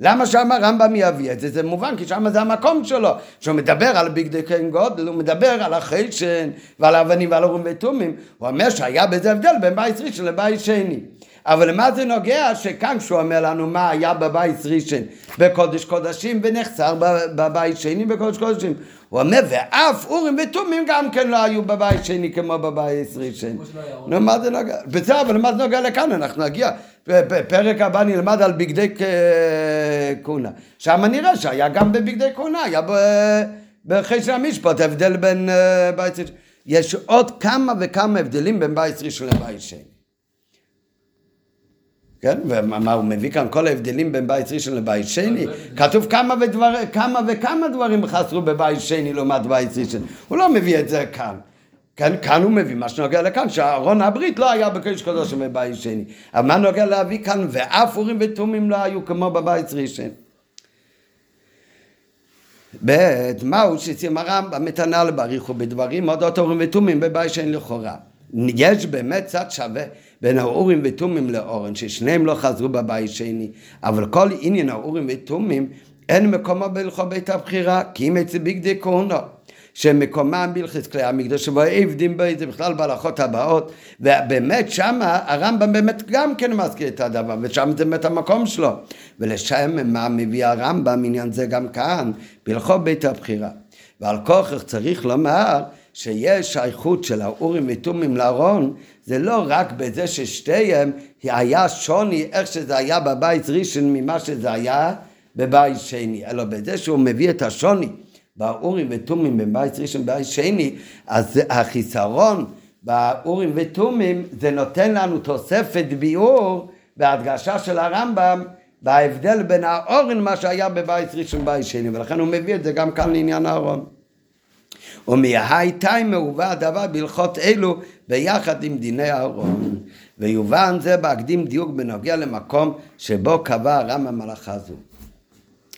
למה שם הרמב"ם יביא את זה? זה מובן, כי שם זה המקום שלו. כשהוא מדבר על בגדי כהן גודל, הוא מדבר על החשן ועל האבנים ועל אורים ותומים. הוא אומר שהיה בזה הבדל בין בית ראשון לבית שני. אבל למה זה נוגע? שכאן כשהוא אומר לנו מה היה בבית ראשון בקודש קודשים ונחסר בבית שני בקודש קודשים. הוא אומר ואף אורים ותומים גם כן לא היו בבית שני כמו בבית ראשון. נו מה זה נוגע? בסדר אבל מה זה נוגע לכאן? אנחנו נגיע. בפרק הבא נלמד על בגדי כהונה. שם נראה שהיה גם בבגדי כהונה היה בחשן המשפט הבדל בין אה, בית ראשון. יש עוד כמה וכמה הבדלים בין בית ראשון לבית שני כן? ומה הוא מביא כאן כל ההבדלים בין בית ראשון לבית שני? כתוב כמה, ודבר, כמה וכמה דברים חסרו בבית שני לעומת בית ראשון. הוא לא מביא את זה כאן. כאן, כאן הוא מביא מה שנוגע לכאן, שארון הברית לא היה בקודש קודש בבית שני. אבל מה נוגע להביא כאן, ואף אורים ותומים לא היו כמו בבית ראשון. ב' מהו שצים הרמב"ם מתנה לבריחו בדברים אודות אורים ותומים בבית שני לכאורה. יש באמת צד שווה בין האורים ותומים לאורן, ששניהם לא חזרו בבית שני, אבל כל עניין האורים ותומים אין מקומו בהלכו בית הבחירה, כי אם אצל ביגדי כהונו. שמקומם בהלכס כלי המקדוש שבו עבדים בו זה בכלל בהלכות הבאות. ובאמת שמה הרמב"ם באמת גם כן מזכיר את הדבר ושם זה באמת המקום שלו. ולשם מה מביא הרמב"ם עניין זה גם כאן בהלכות בית הבחירה. ועל כוכך צריך לומר שיש שייכות של האורים ותומים לארון, זה לא רק בזה ששתיהם היה שוני איך שזה היה בבית ראשון ממה שזה היה בבית שני, אלא בזה שהוא מביא את השוני באורים ותומים בבית ראשון ובבית שני, אז החיסרון באורים ותומים זה נותן לנו תוספת ביאור בהדגשה של הרמב"ם בהבדל בין האורן מה שהיה בבית ראשון ובבית שני, ולכן הוא מביא את זה גם כאן לעניין הארון. ומהי תיימה הובא הדבר בהלכות אלו ביחד עם דיני אהרון. ויובן זה בהקדים דיוק בנוגע למקום שבו קבע הרמב"ם הלכה זו.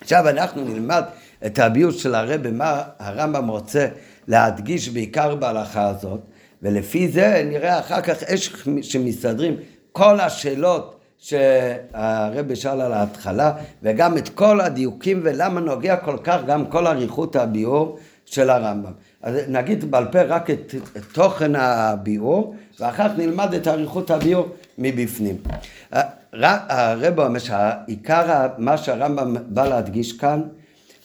עכשיו אנחנו נלמד את הביוש של הרבי, מה הרמב"ם רוצה להדגיש בעיקר בהלכה הזאת, ולפי זה נראה אחר כך איך שמסתדרים כל השאלות שהרבי שאל על ההתחלה, וגם את כל הדיוקים ולמה נוגע כל כך גם כל אריכות הביאור של הרמב"ם. אז נגיד בעל פה רק את, תוכן הביאור, ואחר כך נלמד את אריכות הביאור מבפנים. הרב אומר שעיקר מה שהרמב"ם בא להדגיש כאן,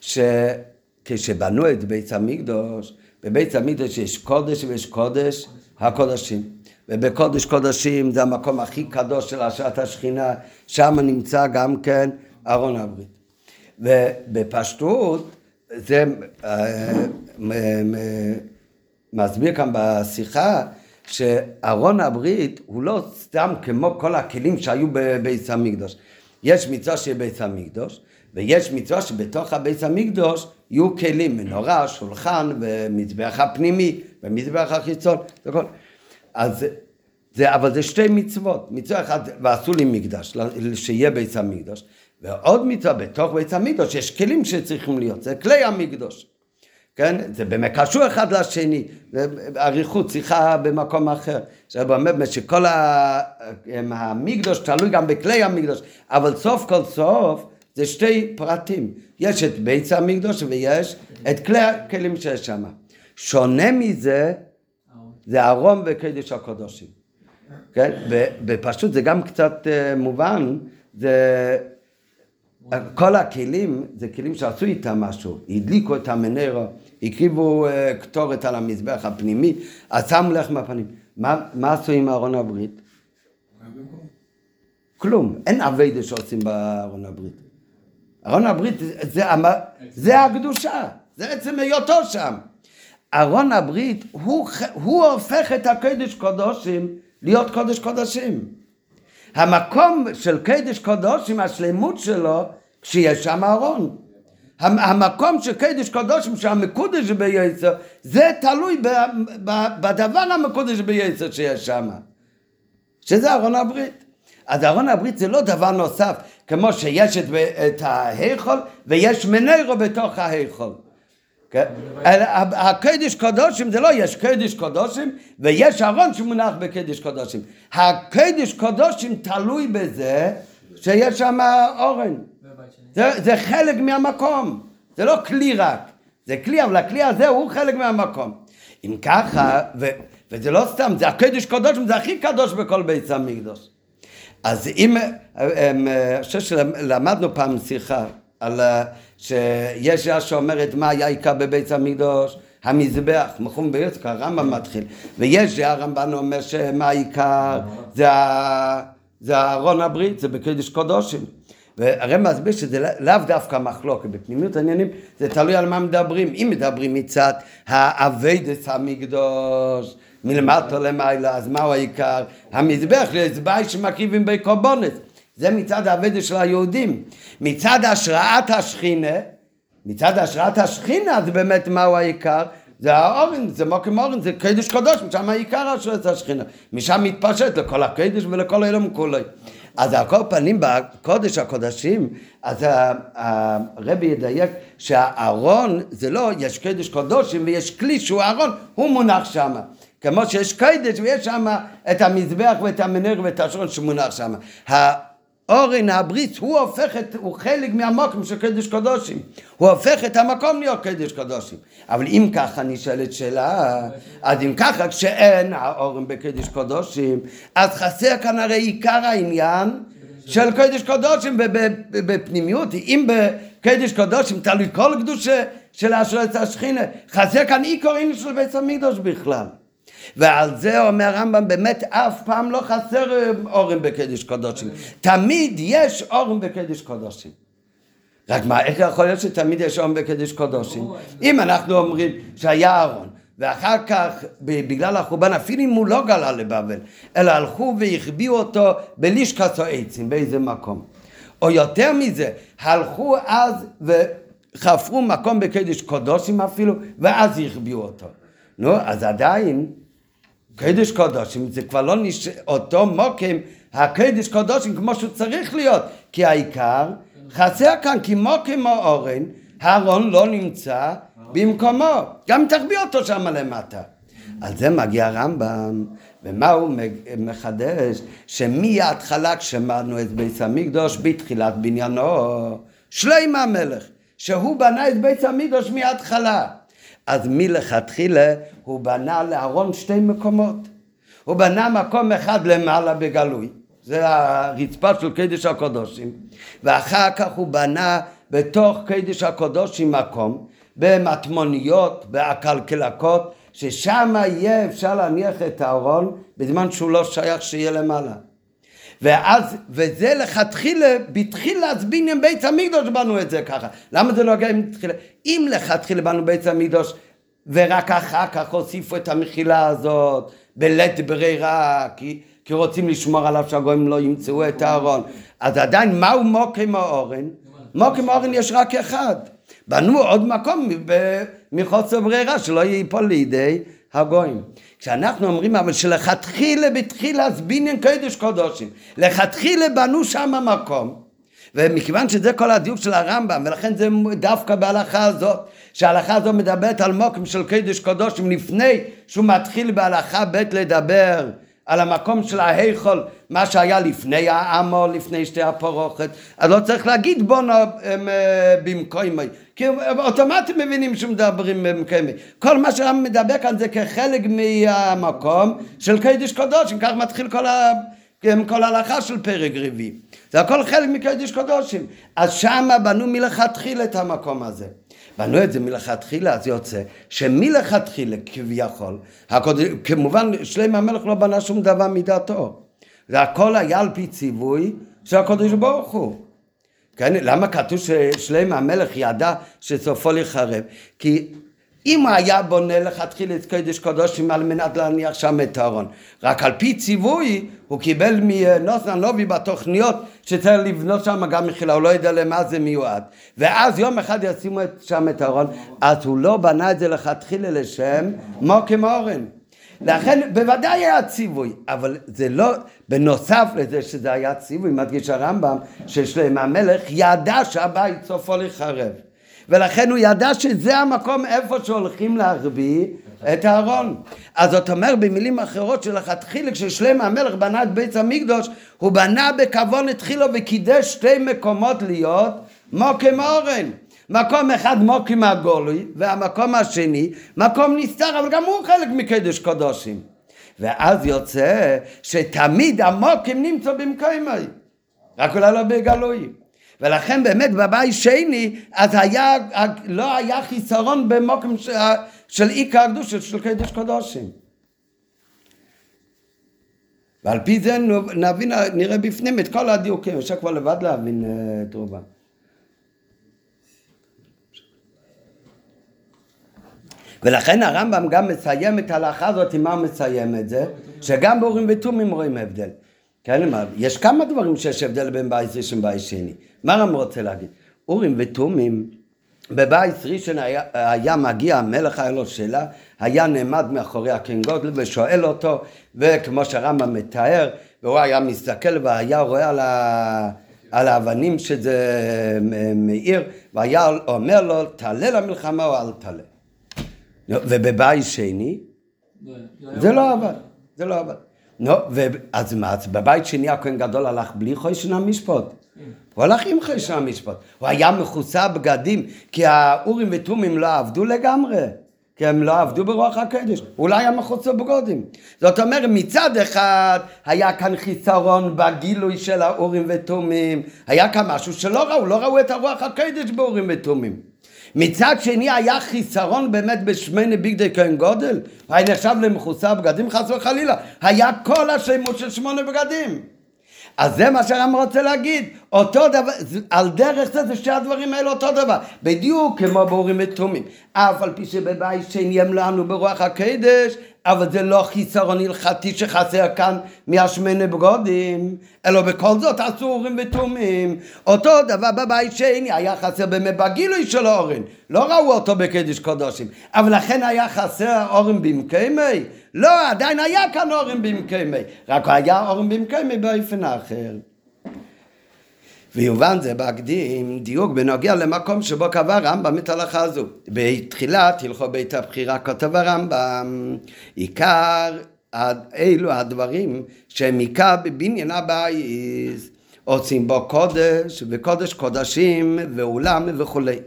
שכשבנו את בית המקדוש, בבית המקדוש יש קודש ויש קודש הקודשים. ובקודש קודשים זה המקום הכי קדוש של השעת השכינה, שם נמצא גם כן ארון הברית. ובפשטות זה אה, מסביר כאן בשיחה שארון הברית הוא לא סתם כמו כל הכלים שהיו בבית המקדוש. יש מצווה שיהיה בית המקדוש, ויש מצווה שבתוך הבית המקדוש יהיו כלים, מנורה, שולחן ומזבח הפנימי ומזבח החיצון, וכל. אז זה, אבל זה שתי מצוות, מצווה אחת, ועשו לי מקדש, שיהיה בית המקדוש, ועוד מצווה בתוך בית המקדוש, יש כלים שצריכים להיות, זה כלי המקדוש. כן? זה באמת קשור אחד לשני, אריכות שיחה במקום אחר. זה באמת שכל המקדוש תלוי גם בכלי המקדוש, אבל סוף כל סוף זה שתי פרטים. יש את בית המקדוש ויש את כלי הכלים שיש שם. שונה מזה, זה ארון וקדש הקודשים. כן? ופשוט זה גם קצת אה, מובן, זה... כל הכלים זה כלים שעשו איתם משהו, הדליקו את המנרו, הקריבו אה, קטורת על המזבח הפנימי, אז שמו לחם הפנים. מה, מה עשו עם ארון הברית? כלום, אין אביידה שעושים בארון הברית. ארון הברית זה, זה הקדושה, זה עצם היותו שם. ארון הברית הוא, הוא הופך את הקודש קודשים להיות קודש קודשים. המקום של קודש קודשים, השלמות שלו, כשיש שם ארון. המקום של קדש קדושים, שהמקודש ביצר, זה תלוי בדבר המקודש ביצר שיש שם, שזה ארון הברית. אז ארון הברית זה לא דבר נוסף, כמו שיש את, את ההיכול ויש מנרו בתוך ההיכול. כן? הקדש קדושים זה לא יש קדש קדושים ויש ארון שמונח בקדש קדושים. הקדש קדושים תלוי בזה שיש שם אורן. זה, זה חלק מהמקום, זה לא כלי רק, זה כלי, אבל הכלי הזה הוא חלק מהמקום. אם ככה, ו, וזה לא סתם, זה הקדש קדושים, זה הכי קדוש בכל בית המקדוש. אז אם, אני חושב שלמדנו פעם שיחה על שיש שעה שאומרת מה היה עיקר בבית המקדוש, המזבח, מחום ביוצק, הרמב"ם מתחיל, ויש שהרמב"ן אומר שמה העיקר, זה, זה ארון הברית, זה בקדש קודשים. והרי מסביר שזה לאו דווקא מחלוקת, בפנימיות העניינים זה תלוי על מה מדברים. אם מדברים מצד עבודת המקדש, מלמטה למעלה, אז מהו העיקר? המזבח לזבאי שמקריבים בי קורבנות. זה מצד העבודת של היהודים. מצד השראת השכינה, מצד השראת השכינה זה באמת מהו העיקר? זה האורן, זה מוקם אורן, זה קדש קדוש, משם העיקר השראת השכינה. משם מתפשט לכל הקדש ולכל אילום כולי. אז על כל פנים בקודש הקודשים, אז הרבי ידייק שהארון זה לא, יש קדש קודשים ויש כלי שהוא ארון, הוא מונח שם. כמו שיש קדש ויש שם את המזבח ואת המנר ואת השעון שמונח שם. אורן הברית הוא הופך את, הוא חלק מהמקום של קדש קדושים. הוא הופך את המקום להיות קדש קדושים. אבל אם ככה נשאלת שאלה אז אם ככה כשאין האורן בקדש קדושים אז חסר כאן הרי עיקר העניין של קדש קדושים בפנימיות. אם בקדש קדושים תלוי כל קדושה של אשרת השכינה חסר כאן עיקר של בית המקדוש בכלל ועל זה אומר הרמב"ם באמת אף פעם לא חסר אורן בקדש קודשים. תמיד יש אורן בקדש קודשים. רק מה איך יכול להיות שתמיד יש אורן בקדש קודשים? אם אנחנו אומרים שהיה ארון ואחר כך בגלל החורבן אפילו אם הוא לא גלה לבבל אלא הלכו והחביאו אותו בלישקת העצים באיזה מקום. או יותר מזה הלכו אז וחפרו מקום בקדש קודשים אפילו ואז החביאו אותו. נו אז עדיין קדש קודשים זה כבר לא נש... אותו מוקם הקדש קודשים כמו שהוא צריך להיות. כי העיקר חסר כאן כי מוקם האורן הארון לא נמצא במקומו. גם תחביא אותו שם למטה. על זה מגיע הרמב"ם. ומה הוא מחדש? שמההתחלה כשמדנו את בית המקדוש בתחילת בניינו. שלמה המלך שהוא בנה את בית המקדוש מההתחלה אז מלכתחילה הוא בנה לארון שתי מקומות. הוא בנה מקום אחד למעלה בגלוי, זה הרצפה של קדש הקודשים, ואחר כך הוא בנה בתוך קדש הקודשים מקום, במטמוניות, בעקלקלקות, ששם יהיה אפשר להניח את הארון בזמן שהוא לא שייך שיהיה למעלה. ואז, וזה לכתחילה, בתחילה אז בניין בית המקדוש בנו את זה ככה. למה זה לא הגיע עם תחילה? אם לכתחילה בנו בית המקדוש, ורק אחר כך הוסיפו את המחילה הזאת, בלית ברירה, כי, כי רוצים לשמור עליו שהגויים לא ימצאו את הארון. אז עדיין, מהו מוקם האורן? מוקם האורן יש רק אחד. בנו עוד מקום מחוסר ברירה, שלא ייפול לידי הגויים. כשאנחנו אומרים אבל שלכתחילה בתחילה אז בניין קודש קודשים, לכתחילה בנו שם מקום, ומכיוון שזה כל הדיוק של הרמב"ם, ולכן זה דווקא בהלכה הזאת, שההלכה הזאת מדברת על מוקם של קודש קודשים לפני שהוא מתחיל בהלכה ב' לדבר על המקום של ההיכול, מה שהיה לפני העמו, לפני שתי הפורוכת, אז לא צריך להגיד בונו אה, במקומי, כי אוטומטית מבינים שמדברים במקומי. כל מה שהרמב"ם מדבר כאן זה כחלק מהמקום של קודש קודשים, כך מתחיל כל ה... כל ההלכה של פרק רביעי. זה הכל חלק מקודש קודשים. אז שמה בנו מלכתחילה את המקום הזה. בנו את זה מלכתחילה, אז יוצא שמלכתחילה כביכול, הקוד... כמובן שלם המלך לא בנה שום דבר מדעתו. זה הכל היה על פי ציווי של הקודש ברוך הוא. כן, למה כתוב ששלם המלך ידע שסופו לחרב? כי אם היה בונה לכתחילה את קודש קודשים על מנת להניח שם את הארון. רק על פי ציווי הוא קיבל מנוסן לובי בתוכניות שצריך לבנות שם גם מחילה, הוא לא יודע למה זה מיועד. ואז יום אחד ישימו שם את הארון, אז הוא לא בנה את זה לכתחילה לשם מוקים אורן. לכן בוודאי היה ציווי, אבל זה לא, בנוסף לזה שזה היה ציווי, מדגיש הרמב"ם, ששלמה המלך ידע שהבית סופו לחרב. ולכן הוא ידע שזה המקום איפה שהולכים להרביע את הארון. אז זאת אומרת במילים אחרות שלכתחילה כששלמה המלך בנה את בית המקדוש הוא בנה בכוון התחילו וקידש שתי מקומות להיות מוקם אורן. מקום אחד מוקים הגולוי והמקום השני מקום נסתר אבל גם הוא חלק מקדש קודשים. ואז יוצא שתמיד המוקים נמצא במקומי רק אולי לא בגלוי. ולכן באמת בבית שני אז היה, לא היה חיסרון במוקם של, של עיקר של קדש קודשים. ועל פי זה נבין, נראה בפנים את כל הדיוקים, אפשר כבר לבד להבין אה, את רובם. ולכן הרמב"ם גם מסיים את ההלכה הזאת, עם מה הוא מסיים את זה? שגם באורים ותומים רואים הבדל. כן, יש כמה דברים שיש הבדל בין בית ראשון ובית שני. מה הרמב"ם רוצה להגיד? אורים ותומים, בבית ראשון היה, היה מגיע המלך, היה לו שאלה, היה נעמד מאחורי הקן גודל ושואל אותו, וכמו שהרמב"ם מתאר, והוא היה מסתכל והיה רואה על, ה, על האבנים שזה מאיר, והיה אומר לו, תעלה למלחמה או אל תעלה. ובבית שני, זה לא עבד, זה לא עבד. נו, אז מה, בבית שני הכהן גדול הלך בלי חוישן המשפט? הוא הלך עם חוישן המשפט. הוא היה מכוסה בגדים, כי האורים ותומים לא עבדו לגמרי. כי הם לא עבדו ברוח הקדש, הוא לא היה מחוצה בגודים. זאת אומרת, מצד אחד היה כאן חיסרון בגילוי של האורים ותומים, היה כאן משהו שלא ראו, לא ראו את הרוח הקדש באורים ותומים. מצד שני היה חיסרון באמת בשמונה ביגדי כהן גודל, היה נחשב למכוסה בגדים חס וחלילה, היה כל השמות של שמונה בגדים. אז זה מה שהרמב"ם רוצה להגיד, אותו דבר, על דרך זה, זה שתי הדברים האלה אותו דבר, בדיוק כמו באורים ותומים, אף על פי שבבית שני הם לנו ברוח הקדש, אבל זה לא חיסרון הלכתי שחסר כאן מהשמנה בגודים, אלא בכל זאת עשו אורים ותומים. אותו דבר בבית שני היה חסר באמת בגילוי של אורן, לא ראו אותו בקדש קודשים, אבל לכן היה חסר אורן במקיימי? לא, עדיין היה כאן אורן במקיימי, רק היה אורן במקיימי באופן אחר. ויובן זה בהקדים דיוק בנוגע למקום שבו קבע רמב"ם את ההלכה הזו. בתחילת הלכו בית הבחירה כותב הרמב"ם, עיקר אלו הדברים שהם עיקר בבניין הבית, עושים בו קודש וקודש קודשים ואולם וכולי.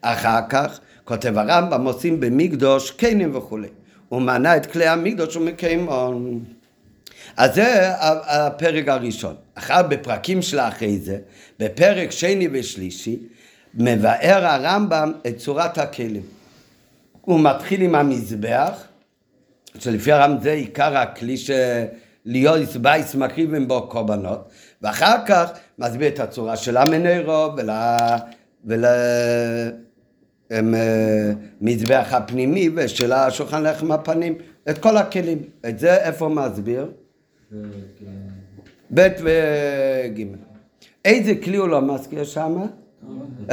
אחר כך כותב הרמב"ם עושים במקדוש קנים וכולי. הוא מנה את כלי המקדוש ומקיימון. אז זה הפרק הראשון. אחר בפרקים של אחרי זה, בפרק שני ושלישי, מבאר הרמב"ם את צורת הכלים. הוא מתחיל עם המזבח, שלפי הרמב"ם זה עיקר הכלי שליאוס בייס מקריבים בו קורבנות, ואחר כך מסביר את הצורה של המנרו ול... ול... מזבח הפנימי ושל השולחן לחם הפנים, את כל הכלים. את זה איפה מסביר? ב' וג'. איזה כלי הוא לא מזכיר שם?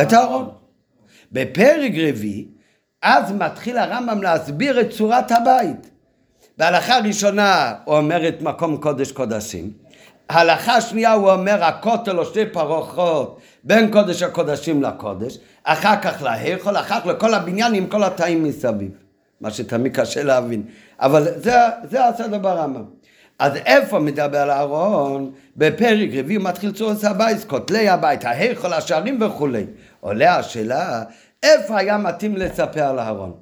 את הארון. בפרק רביעי, אז מתחיל הרמב"ם להסביר את צורת הבית. בהלכה הראשונה הוא אומר את מקום קודש קודשים. ההלכה השנייה הוא אומר הכותל או שתי פרוחות בין קודש הקודשים לקודש, אחר כך להיכול, אחר כך לכל הבניין עם כל התאים מסביב. מה שתמיד קשה להבין. אבל זה, זה הסדר ברמב"ם. אז איפה מדבר אהרון? בפרק רביעי מתחיל צורך הבית, כותלי הבית, ההיכל, השערים וכולי. עולה השאלה, איפה היה מתאים לספר על אהרון?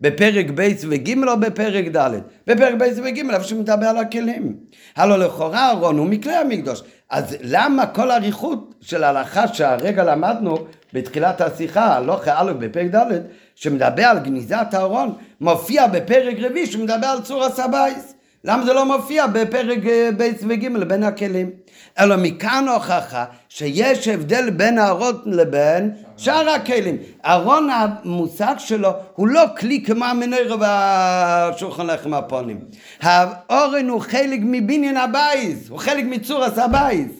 בפרק ב' וג' או בפרק ד'? בפרק ב' וג', איפה שמדבר על הכלים. הלו לכאורה אהרון הוא מכלי המקדוש. אז למה כל אריכות של ההלכה שהרגע למדנו בתחילת השיחה, הלוכה א' בפרק ד', שמדבר על גניזת אהרון, מופיע בפרק רביעי שמדבר על צור הסבייס? למה זה לא מופיע בפרק אה, ב' וג' בין הכלים? אלא מכאן הוכחה שיש הבדל בין הארון לבין שאר הכלים. ארון המושג שלו הוא לא כלי כמו המנורה והשולחן לחם הפונים. הארון הוא חלק מבניין הבית, הוא חלק מצורת הבית.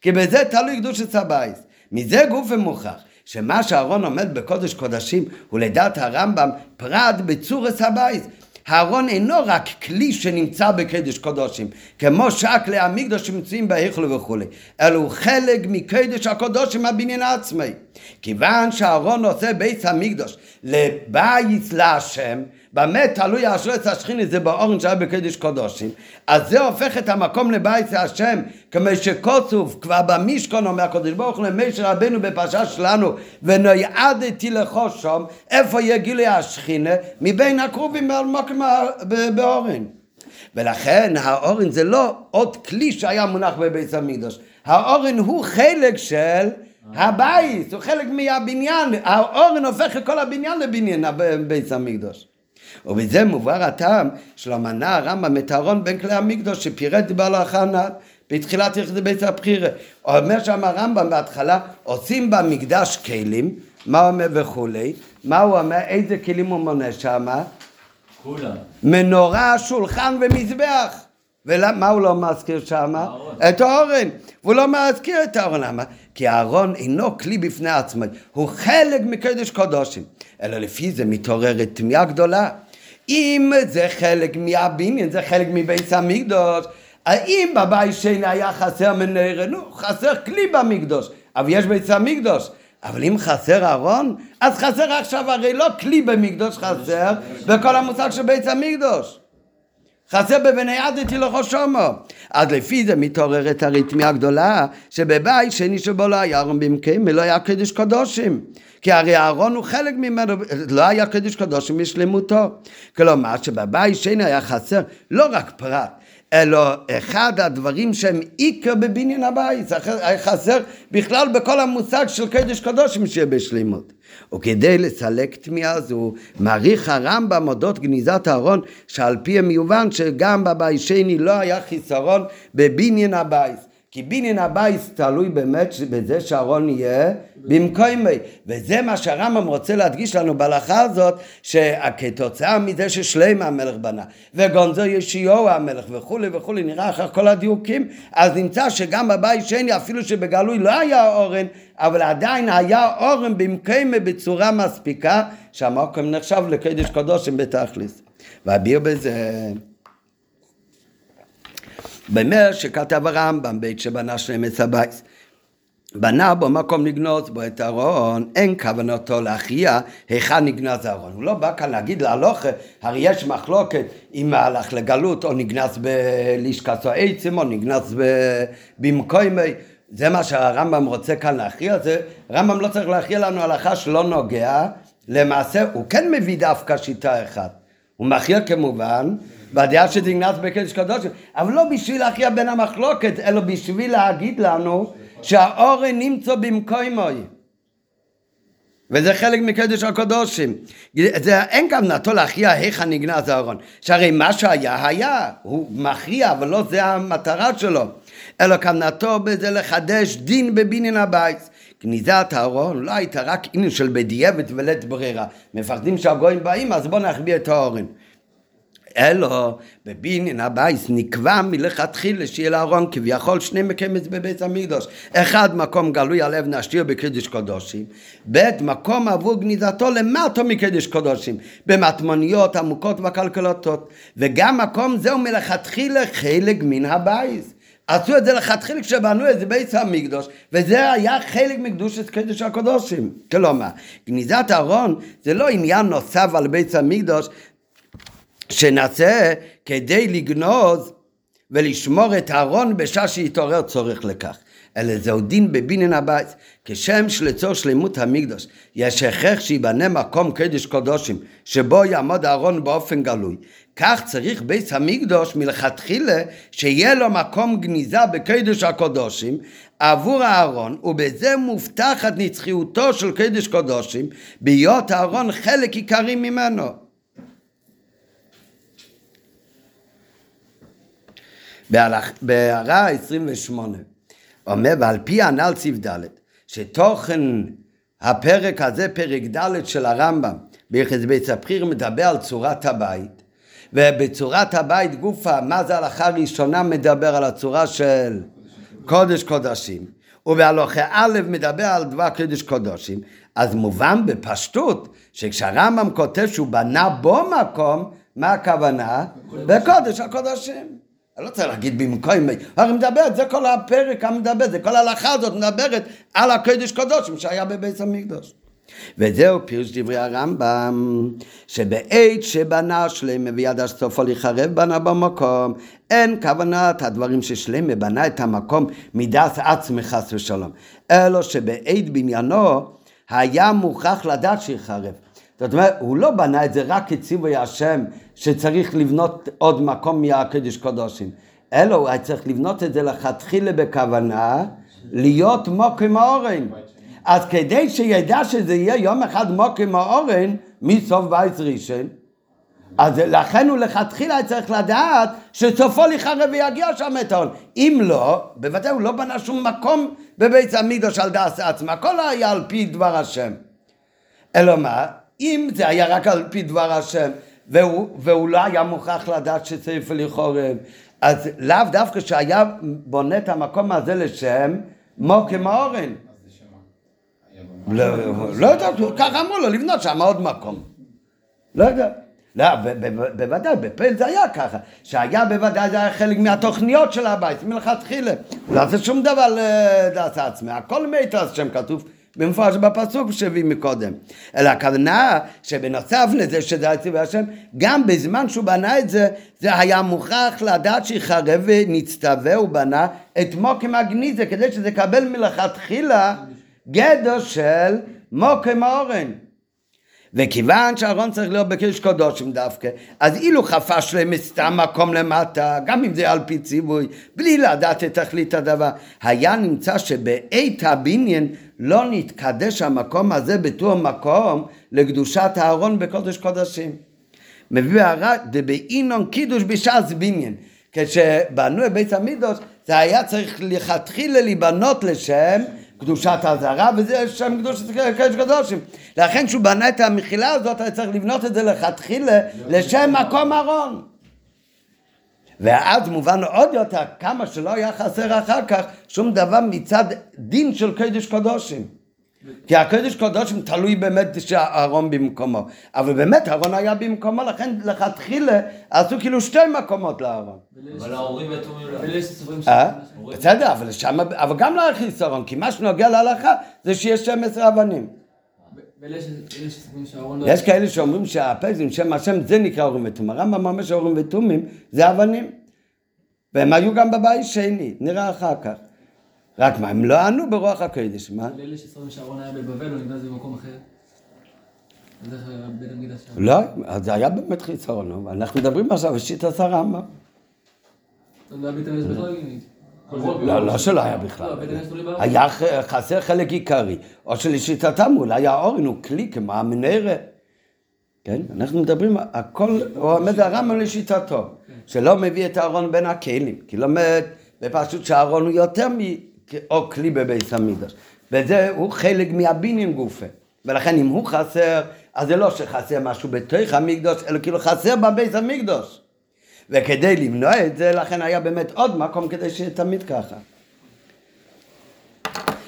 כי בזה תלוי קדושת הבית. מזה גוף ומוכח. שמה שהארון עומד בקודש קודשים הוא לדעת הרמב"ם פרט בצורת הבית. הארון אינו רק כלי שנמצא בקדש קודשים, כמו שאר כלי המקדוש שנמצאים בהיכל וכולי, אלא הוא חלק מקדש הקודשים הבניין העצמי. כיוון שהארון עושה בית המקדוש לבית להשם, במה תלוי האשרת השכיני זה באורן שהיה בקדש קודשים. אז זה הופך את המקום לבית השם כמו שקוצוב כבר במשכון אומר הקדוש ברוך הוא למשה רבנו בפרשה שלנו ונועדתי לחושם איפה יגילי השכינה? מבין הקרובים באורן. ולכן האורן זה לא עוד כלי שהיה מונח בבית המקדוש האורן הוא חלק של הבית, הוא חלק מהבניין, האורן הופך את כל הבניין לבניין בית המקדוש. ובזה מובהר הטעם שלא מנע הרמב"ם את הארון בין כלי המקדוש שפירט בהלכה הנ"ל בתחילת יחידי בית הבחירה. אומר שם הרמב"ם בהתחלה עושים במקדש כלים, מה הוא אומר וכולי, מה הוא אומר, איזה כלים הוא מונה שם? כולם. מנורה, שולחן ומזבח. ומה הוא לא מזכיר שם? את האורן. והוא לא מזכיר את האורן, למה? כי הארון אינו כלי בפני עצמו, הוא חלק מקדש קודשים. אלא לפי זה מתעוררת תמיהה גדולה. אם זה חלק מהבניין, זה חלק מבית המקדוש, האם בבית שני היה חסר מנהרה? נו, חסר כלי במקדוש, אבל יש בית המקדוש. אבל אם חסר ארון, אז חסר עכשיו הרי לא כלי במקדוש חסר, בכל המושג של בית המקדוש. חסר בבני עדתי לכו שומו. אז לפי זה מתעוררת הריתמיה הגדולה, שבבית שני שבו לא היה ארון במקום, ולא היה קדוש קדושים. כי הרי אהרון הוא חלק ממנו, לא היה קדוש קדושים בשלמותו. כלומר שבבית שני היה חסר לא רק פרט, אלא אחד הדברים שהם עיקר בבניין הבית, היה חסר בכלל בכל המושג של קדוש קדושים שיהיה בשלימות. וכדי לסלק תמיהה זו, מעריך הרמב"ם אודות גניזת הארון, שעל פי המיובן שגם בבית שני לא היה חיסרון בבניין הבית. כי בניין הבייס תלוי באמת בזה שהארון יהיה במקומי. וזה מה שהרמב"ם רוצה להדגיש לנו בהלכה הזאת שכתוצאה מזה ששלמה המלך בנה וגונזו ישיהו המלך וכולי וכולי נראה אחר כל הדיוקים. אז נמצא שגם בבית שני אפילו שבגלוי לא היה אורן אבל עדיין היה אורן במקומי בצורה מספיקה שהמקום נחשב לקדש קדושים בתכלס. ואביר בזה במר שכתב הרמב"ם בית שבנה שלמס הבייס. בנה בו מקום לגנוז בו את הארון, אין כוונתו להכריע היכן נגנז הארון. הוא לא בא כאן להגיד להלוכה, הרי יש מחלוקת אם הלך לגלות או נגנז בלשכת העצם או נגנז במקומי. זה מה שהרמב"ם רוצה כאן להכריע, זה רמב"ם לא צריך להכריע לנו הלכה שלא נוגע, למעשה הוא כן מביא דווקא שיטה אחת. הוא מכריע כמובן בדעה שזה נגנז בקדש קדושים, אבל לא בשביל להכריע בין המחלוקת, אלא בשביל להגיד לנו שהאורן נמצא במקומוי. וזה חלק מקדש הקדושים. זה, אין כוונתו להכריע איך הנגנז הארון. שהרי מה שהיה, היה. הוא מכריע, אבל לא זה המטרה שלו. אלא כוונתו בזה לחדש דין בבניין הבית. גניזת הארון לא הייתה רק עניין של בדיעבד ולית ברירה. מפחדים שהגויים באים, אז בואו נחביא את הארון. אלא בבניין הבית נקבע מלכתחילה שיהיה לארון כביכול שני מקומות בבית המקדוש. אחד מקום גלוי על אבן השתייה בקדש קודשים. ב' מקום עבור גניזתו למטה מקדש קודשים. במטמוניות עמוקות ועקלקלות. וגם מקום זהו מלכתחילה חלק מן הבייס עשו את זה לכתחילה כשבנו את זה בית המקדוש, וזה היה חלק מקדושת קדש הקודשים. כלומר, גניזת ארון זה לא עניין נוסף על בית המקדוש שנעשה כדי לגנוז ולשמור את הארון בשעה שיתעורר צורך לכך. אלא זהו דין בבניין הבית, כשם שלצור שלמות המקדוש יש הכרח שיבנה מקום קדש קודשים שבו יעמוד הארון באופן גלוי. כך צריך בית המקדוש מלכתחילה שיהיה לו מקום גניזה בקדש הקודשים עבור הארון ובזה מובטחת נצחיותו של קדש קודשים בהיות הארון חלק עיקרי ממנו. בהערה 28, אומר, ועל פי הנ"ל סעיף ד', שתוכן הפרק הזה, פרק ד' של הרמב"ם, ביחס בית ספחיר, מדבר על צורת הבית, ובצורת הבית גופה, מה זה הלכה ראשונה מדבר על הצורה של קודש קודשים, ובהלוכה א' מדבר על דבר קודש קודשים, אז מובן בפשטות שכשהרמב"ם כותב שהוא בנה בו מקום, מה הכוונה? בקודש הקודשים. אני לא צריך להגיד במקום, הרי מדברת, זה כל הפרק המדבר, זה כל ההלכה הזאת מדברת על הקודש קודשים שהיה בבית המקדוש. וזהו פירוש דברי הרמב"ם, שבעת שבנה שלמה וידע סופו לחרב בנה במקום, אין כוונת הדברים ששלמה בנה את המקום מדעת עצמי חס ושלום, אלא שבעת בניינו היה מוכרח לדעת שיחרב. זאת אומרת, הוא לא בנה את זה רק כציווי השם שצריך לבנות עוד מקום מהקדוש קודשים, אלא הוא היה צריך לבנות את זה לכתחילה בכוונה להיות מוקם האורן. אז כדי שידע שזה יהיה יום אחד מוקם האורן מסוף בית ראשון, אז לכן הוא לכתחילה צריך לדעת שסופו לחרב ויגיע שם את ההון. אם לא, בוודאי הוא לא בנה שום מקום בבית המקדוש על דעת עצמה, הכל היה על פי דבר השם. אלא מה? אם זה היה רק על פי דבר השם, והוא, והוא לא היה מוכרח לדעת שצריך לחורב, אז לאו דווקא שהיה בונה את המקום הזה לשם מוקם האורן. לא, לא יודע, ככה אמרו לו לבנות שם עוד מקום. לא יודע. לא, בוודאי, בפעיל זה היה ככה, שהיה בוודאי, זה היה חלק מהתוכניות של הבית, מלכתחילה. לא עושה שום דבר לדעת עצמי, הכל מיתר שם כתוב במפורש בפסוק שהביא מקודם. אלא הכוונה שבנוסף לזה שזה היה ציווי השם, גם בזמן שהוא בנה את זה, זה היה מוכרח לדעת שיחרב ונצטווה ובנה את מוקם הגניזה, כדי שזה יקבל מלכתחילה גדר של מוקם האורן. וכיוון שהארון צריך להיות בקדוש קודשים דווקא, אז אילו חפש להם סתם מקום למטה, גם אם זה על פי ציווי, בלי לדעת את תכלית הדבר, היה נמצא שבעת הבניין לא נתקדש המקום הזה בתור מקום לקדושת הארון בקודש קודשים. מביא הערה, דבאינון קידוש בשעת בניין. כשבנו את בית המקדוש, זה היה צריך לכתחילה להיבנות לשם קדושת הזרה, וזה שם קדושת קדוש קדושים. לכן כשהוא בנה את המחילה הזאת, היה צריך לבנות את זה לכתחילה לשם מקום ארון. ואז מובן עוד יותר, כמה שלא היה חסר אחר כך, שום דבר מצד דין של קדוש קדושים. כי הקדוש קדושים תלוי באמת שהארון במקומו. אבל באמת הארון היה במקומו, לכן לכתחילה עשו כאילו שתי מקומות לארון. אבל ההורים ותומים לא. אה? בסדר, אבל שם, אבל גם לא היה חיסרון, כי מה שנוגע להלכה זה שיש 12 אבנים. יש כאלה שאומרים שהפגזים, שם השם, זה נקרא אורים ותומים. הרמב"ם אומר שאורים ותומים זה אבנים. והם היו גם בבית שני, נראה אחר כך. רק מה, הם לא ענו ברוח הקודש, מה? לאלה שאהרון היה בבבל, הוא נגנז במקום אחר. לא, אז זה היה באמת חיסרון, אנחנו מדברים עכשיו על שיטת הרמב"ם. לא המקדש בכלל? לא, לא שלא היה בכלל. לא. היה חסר חלק עיקרי, או שלשיטתם אולי האורן הוא כלי כמו המנהרה. כן? אנחנו מדברים, הכל, הוא עומד הרמב"ם לשיטתו, שלא מביא את הארון בין הכלים, כי לומד בפשוט שהארון הוא יותר מ... או כלי בבית המקדש. וזה הוא חלק מהבינים גופה. ולכן אם הוא חסר, אז זה לא שחסר משהו בתוך המקדוש, אלא כאילו חסר בבית המקדוש. וכדי למנוע את זה, לכן היה באמת עוד מקום כדי שיהיה תמיד ככה.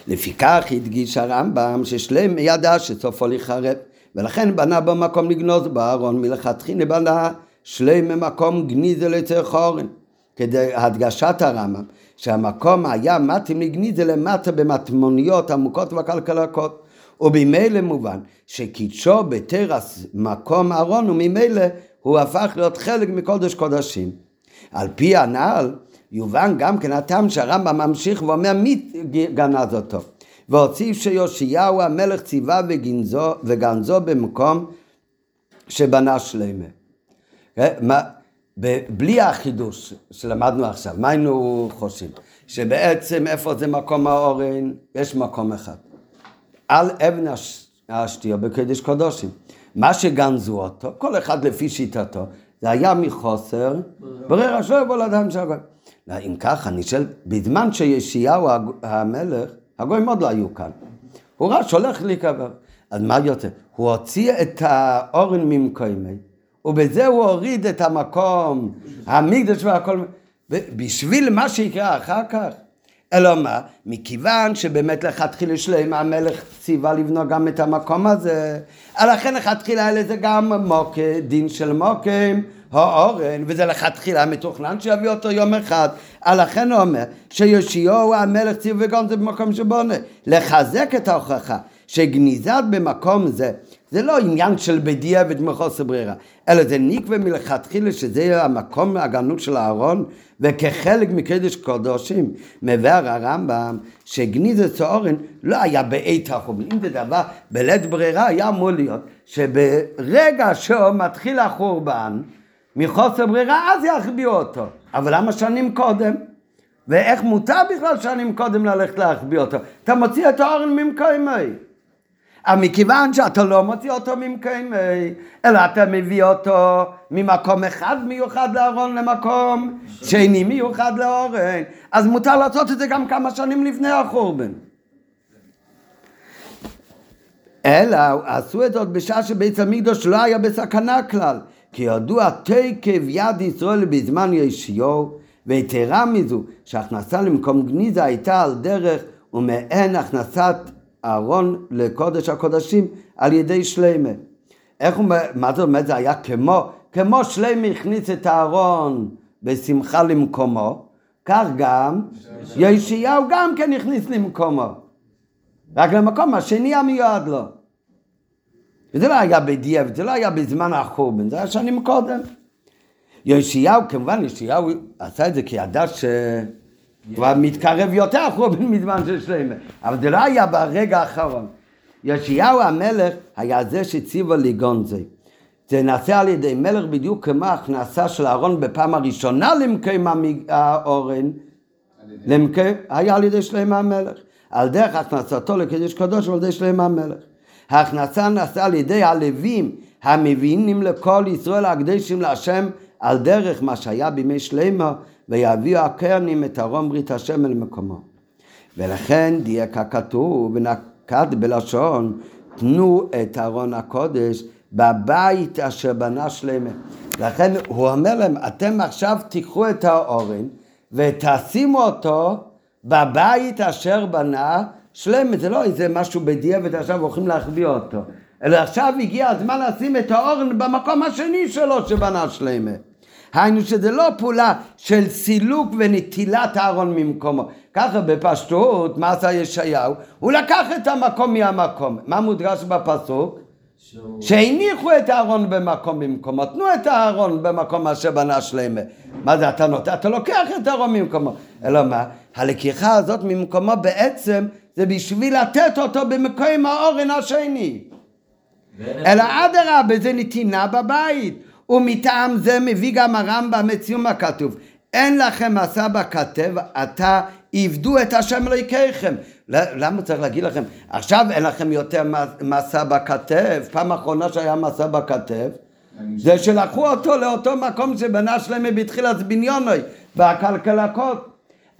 לפיכך הדגיש הרמב"ם ששלם ידע שסופו לחרב, ולכן בנה במקום לגנוז בארון, מלכתחילה בנה שלם ממקום גניזה לצריך אורן. כדי הדגשת הרמב"ם, שהמקום היה מתאים לגניזה למטה במטמוניות עמוקות וכלכלקות. ובמילא מובן שקידשו בתרס מקום ארון וממילא הוא הפך להיות חלק מקודש קודשים. על פי הנ"ל יובן גם כן הטעם שהרמב"ם ממשיך ואומר מי גנז אותו. והוסיף שיאשיהו המלך ציווה וגנזו, וגנזו במקום שבנה שלמה. בלי החידוש שלמדנו עכשיו, מה היינו חושבים? שבעצם איפה זה מקום האורן? יש מקום אחד. על אבן הש- השתייה בקדש קודשים. מה שגנזו אותו, כל אחד לפי שיטתו, זה היה מחוסר ברירה שלא יבוא לאדם שגוי. אם ככה, אני שואל, בזמן שישעיהו הג- המלך, הגויים עוד לא היו כאן. הוא רק שולח להיקבר. אז מה יוצא? הוא הוציא את האורן ממקומי, ובזה הוא הוריד את המקום, המקדש והכל, בשביל מה שיקרה אחר כך. אלא מה? מכיוון שבאמת לכתחילה שלם המלך ציווה לבנות גם את המקום הזה, לכן לכתחילה היה לזה גם מוקה, דין של מוקם, האורן, וזה לכתחילה מתוכנן שיביא אותו יום אחד. לכן הוא אומר שיושיעו המלך ציווה וגם זה במקום שבונה. לחזק את ההוכחה שגניזת במקום זה זה לא עניין של בדיעבד מחוסר ברירה, אלא זה נקווה מלכתחילה שזה המקום הגנות של אהרון, וכחלק מקדש קודשים, מבאר הרמב"ם שגניזת צהורן לא היה בעת החורבן. אם זה דבר בלית ברירה, היה אמור להיות שברגע שהוא מתחיל החורבן, מחוסר ברירה, אז יחביאו אותו. אבל למה שנים קודם? ואיך מותר בכלל שנים קודם ללכת להחביא אותו? אתה מוציא את האורן ממקומי. אבל מכיוון שאתה לא מוציא אותו ממקומי, אלא אתה מביא אותו ממקום אחד מיוחד לארון למקום שני מיוחד לאורן, אז מותר לעשות את זה גם כמה שנים לפני החורבן. אלא עשו את זאת בשעה שבית המקדוש לא היה בסכנה כלל, כי ידוע תקף יד ישראל בזמן ישיו, ויתרה מזו, שהכנסה למקום גניזה הייתה על דרך ומעין הכנסת אהרון לקודש הקודשים על ידי שלמה. איך הוא, מה זאת אומרת? זה היה כמו, כמו שלמה הכניס את הארון בשמחה למקומו, כך גם ישעיהו גם כן הכניס למקומו. רק למקום השני המיועד לו. וזה לא היה בדיעבד, זה לא היה בזמן החורבן, זה היה שנים קודם. יאשיהו, כמובן, יאשיהו עשה את זה כי ידע שכבר מתקרב יותר החורבן מזמן של שלמה, אבל זה לא היה ברגע האחרון. יאשיהו המלך היה זה שהציבו לגון זה. זה נעשה על ידי מלך בדיוק כמו ההכנסה של אהרון בפעם הראשונה למקום האורן, למקום, היה על ידי שלמה המלך. על דרך הכנסתו לקדש קדוש ועל ידי שלמה המלך. ההכנסה נעשה על ידי הלווים המבינים לכל ישראל הקדשים להשם על דרך מה שהיה בימי שלמה ויביאו הקרנים את ארון ברית השם אל מקומו. ולכן דייק הכתוב ונקט בלשון תנו את ארון הקודש בבית אשר בנה שלמה. לכן הוא אומר להם אתם עכשיו תיקחו את האורן ותשימו אותו בבית אשר בנה שלמה, זה לא איזה משהו בדיעבד עכשיו הולכים להחביא אותו, אלא עכשיו הגיע הזמן לשים את האורן במקום השני שלו שבנה שלמה. היינו שזה לא פעולה של סילוק ונטילת הארון ממקומו. ככה בפשטות, מה עשה ישעיהו? הוא לקח את המקום מהמקום. מה מודגש בפסוק? שהניחו את הארון במקום במקומו, תנו את הארון במקום אשר בנה שלמה. מה זה אתה נותן? אתה לוקח את הארון ממקומו. אלא מה? הלקיחה הזאת ממקומו בעצם זה בשביל לתת אותו במקום האורן השני. אלא אדרבה זה נתינה בבית. ומטעם זה מביא גם הרמב"ם את סיום הכתוב. אין לכם מסע בכתב, עתה עבדו את השם אלוהיכיכם. למה צריך להגיד לכם? עכשיו אין לכם יותר מסע בכתב. פעם אחרונה שהיה מסע בכתב, זה שלקחו אותו לאותו מקום שבנה שלמה בתחילת בניונוי, בכלכלקות.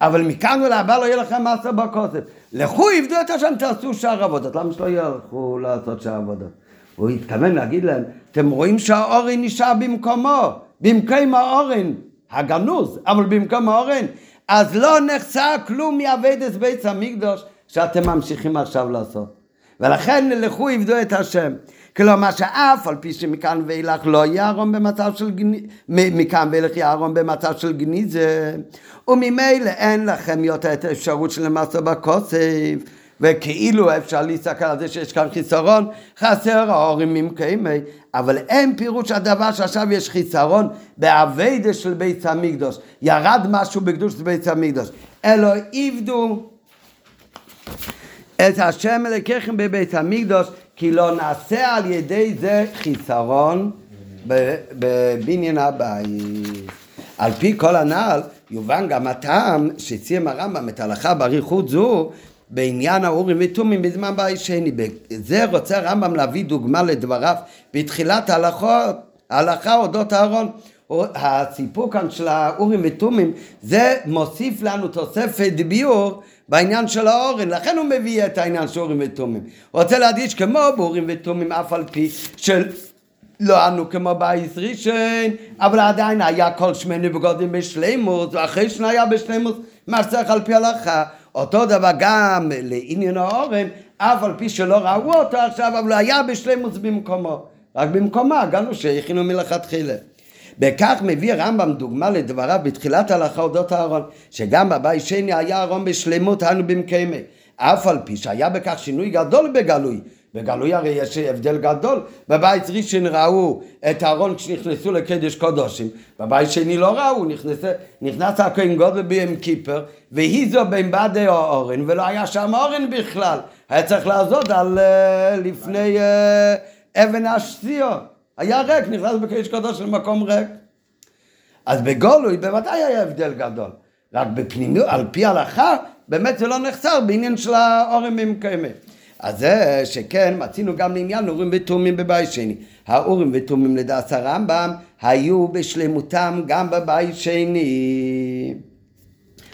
אבל מכאן ולהבא לא יהיה לכם מסע בכותב. לכו עבדו את השם, תעשו שאר עבודות. למה שלא ילכו לעשות שאר עבודות? הוא התכוון להגיד להם, אתם רואים שהאורן נשאר במקומו, במקום האורן הגנוז, אבל במקום האורן, אז לא נחסר כלום מאבדת בית המקדוש שאתם ממשיכים עכשיו לעשות. ולכן לכו עבדו את השם. כלומר שאף על פי שמכאן ואילך לא יערום במצב של גניזה, מכאן ואילך יערום במצב של גניזה, וממילא אין לכם יותר את האפשרות של למסור בכוסף. וכאילו אפשר להסתכל על זה שיש כאן חיסרון, חסר ההורים ממקיימי, אבל אין פירוש הדבר שעכשיו יש חיסרון באביידה של בית המקדוש, ירד משהו בקדוש של בית המקדוש, אלא עבדו את השם אלוקיכם בבית המקדוש, כי לא נעשה על ידי זה חיסרון בבניין הבית. על פי כל הנ"ל, יובן גם הטעם שסיים הרמב"ם את ההלכה באריכות זו בעניין האורים ותומים בזמן בית שני. בזה רוצה הרמב"ם להביא דוגמה לדבריו בתחילת ההלכות, ההלכה אודות אהרון. הסיפור כאן של האורים ותומים, זה מוסיף לנו תוספת ביור בעניין של האורן, לכן הוא מביא את העניין של אורים ותומים. רוצה להדגיש כמו באורים ותומים, אף על פי של... לא ענו כמו בייס ראשון, אבל עדיין היה כל שמני בגודים בשלימוס, ואחרי שנהיה בשלימוס, מה שצריך על פי הלכה. אותו דבר גם לעניין האורן, אף על פי שלא ראו אותו עכשיו, אבל היה בשלימוס במקומו. רק במקומה, לא שהכינו מלכתחילה. בכך מביא רמב"ם דוגמה לדבריו בתחילת ההלכה אודות אהרון, שגם בבית שני היה אהרון בשלמות אנו במקיימי, אף על פי שהיה בכך שינוי גדול בגלוי. בגלוי הרי יש הבדל גדול, בבית ראשון ראו את אהרון כשנכנסו לקדש קודשים, בבית שני לא ראו, נכנס, נכנס הכהן גודל ביום כיפר, והיא זו בין בדי אורן, ולא היה שם אורן בכלל, היה צריך לעזוד על uh, לפני uh, אבן השציו. היה ריק, נכנס בקדש קדוש למקום ריק. אז בגולוי בוודאי היה הבדל גדול. רק בפנימיות, על פי הלכה, באמת זה לא נחסר בעניין של האורים במקיימת. אז זה שכן, מצינו גם לעניין אורים ותומים בבית שני. האורים ותומים לדעת הרמב"ם היו בשלמותם גם בבית שני.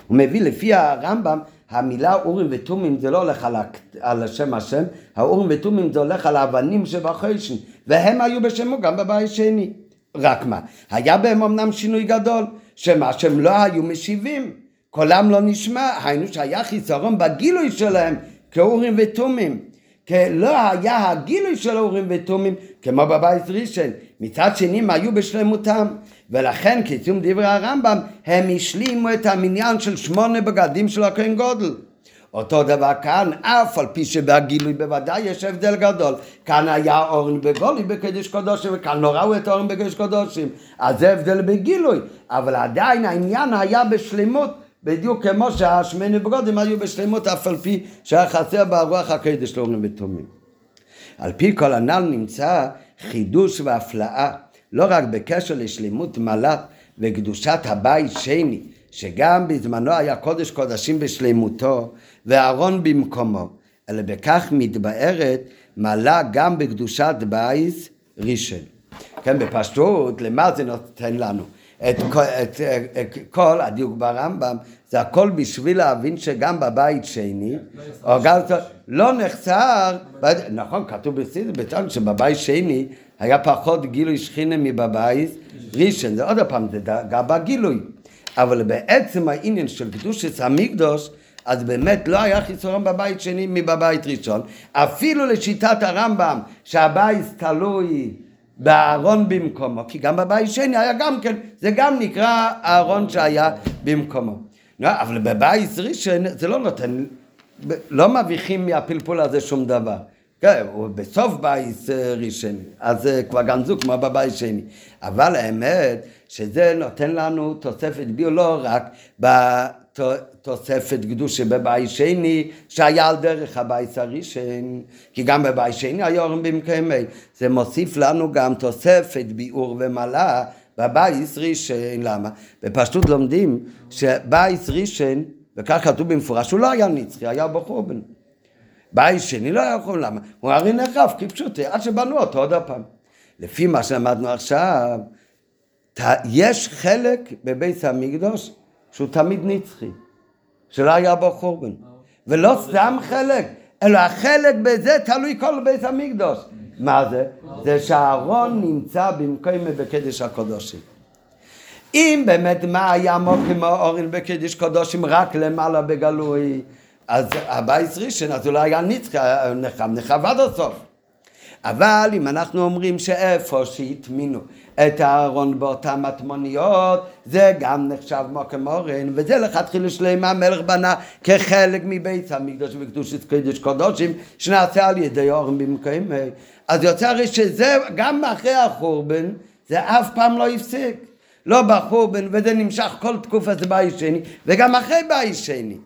הוא מביא לפי הרמב"ם המילה אורים ותומים זה לא הולך על, על שם השם, האורים ותומים זה הולך על האבנים שבחשן, והם היו בשמו גם בבית שני. רק מה, היה בהם אמנם שינוי גדול, שמה שהם לא היו משיבים, קולם לא נשמע, היינו שהיה חיסרון בגילוי שלהם כאורים ותומים. לא היה הגילוי של אורים ותומים כמו בבית ראשון, מצד שני הם היו בשלמותם, ולכן כסיום דברי הרמב"ם הם השלימו את המניין של שמונה בגדים של הכהן גודל. אותו דבר כאן, אף על פי שבגילוי בוודאי יש הבדל גדול. כאן היה אורן בגולי בקדש קודשים, וכאן לא ראו את אורן בקדש קודשים. אז זה הבדל בגילוי, אבל עדיין העניין היה בשלמות, בדיוק כמו שהשמני בגודים היו בשלמות, אף על פי שהיה חסר ברוח הקדש לאורן ותומים. על פי כל הנ"ל נמצא חידוש והפלאה, לא רק בקשר לשלמות מלאך וקדושת הבית שני, שגם בזמנו היה קודש קודשים בשלמותו ואהרון במקומו, אלא בכך מתבארת מעלה גם בקדושת בייס ראשון. כן, בפשטות, למה זה נותן לנו? את, את, את, כל הדיוק ברמב"ם, זה הכל בשביל להבין שגם בבית שני, או גם, לא נחסר, נכון, כתוב בסיס, בצד שבבית שני היה פחות גילוי שכינה מבבית ראשון, זה עוד פעם, זה גם בגילוי. אבל בעצם העניין של קדושת המקדוש, אז באמת לא היה חיסרון בבית שני מבבית ראשון. אפילו לשיטת הרמב"ם, שהבית תלוי בארון במקומו, כי גם בבית שני היה גם כן, זה גם נקרא הארון שהיה במקומו. לא, אבל בבית ראשון זה לא נותן, לא מרוויחים מהפלפול הזה שום דבר. כן, בסוף בית ראשון, אז כבר גנזו כמו בבית שני. אבל האמת שזה נותן לנו תוספת ביו לא רק בתוספת קדושה בבית שני, שהיה על דרך הבית הראשון, כי גם בבית שני היה אורם במקיימי. זה מוסיף לנו גם תוספת ביאור ומעלה בבית ראשון. למה? בפשטות לומדים שבית ראשון, וכך כתוב במפורש, הוא לא היה נצחי, היה בחור בן. בית שני לא יכול, למה? הוא הרי נחרב כפשוטי, עד שבנו אותו עוד הפעם. לפי מה שלמדנו עכשיו, יש חלק בבית המקדוש שהוא תמיד נצחי, שלא היה בו חורבן. ולא סתם חלק, אלא החלק בזה תלוי כל בית המקדוש. מה זה? זה שהארון נמצא במקום בקדש הקודשים. אם באמת מה היה מוקים האורן בקדש קודשים רק למעלה בגלוי, אז הבייס ראשון, אז אולי היה נצחי, נחם נחב עד הסוף. אבל אם אנחנו אומרים שאיפה שהטמינו את הארון באותן מטמוניות, זה גם נחשב מוקם אורן, וזה לכתחילה שלמה המלך בנה כחלק מבית המקדוש וקדושת קדוש קודשים, שנעשה על ידי אורן במקום אז יוצא הרי שזה גם אחרי החורבן, זה אף פעם לא הפסיק. לא בחורבן, וזה נמשך כל תקופה זה בית שני, וגם אחרי בית שני.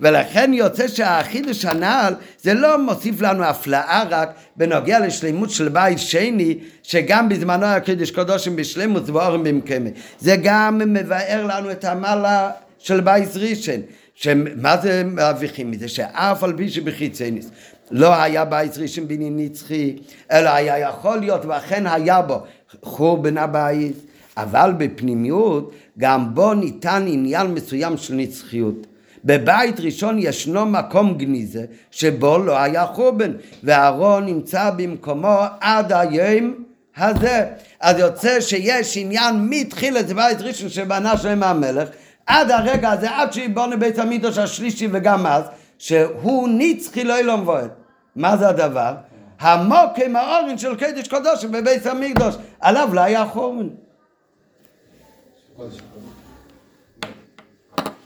ולכן יוצא שהחידוש הנ"ל זה לא מוסיף לנו הפלאה רק בנוגע לשלימות של בית שני שגם בזמנו היה קידוש קדושים בשלימות ואורם במקמי זה גם מבאר לנו את המעלה של בית ראשון שמה זה מרוויחים מזה שאף על פי שבחיצניס לא היה בית ראשון בני נצחי אלא היה יכול להיות ואכן היה בו חורבן הבית אבל בפנימיות גם בו ניתן עניין מסוים של נצחיות. בבית ראשון ישנו מקום גניזה שבו לא היה חורבן והארון נמצא במקומו עד היום הזה. אז יוצא שיש עניין מתחילת בית ראשון שבנה שלם המלך עד הרגע הזה, עד שיבונה בית המקדוש השלישי וגם אז, שהוא נצחי לא ילום ועד. מה זה הדבר? המוקם האורן של קדש קודש בבית המקדוש, עליו לא היה חורבן.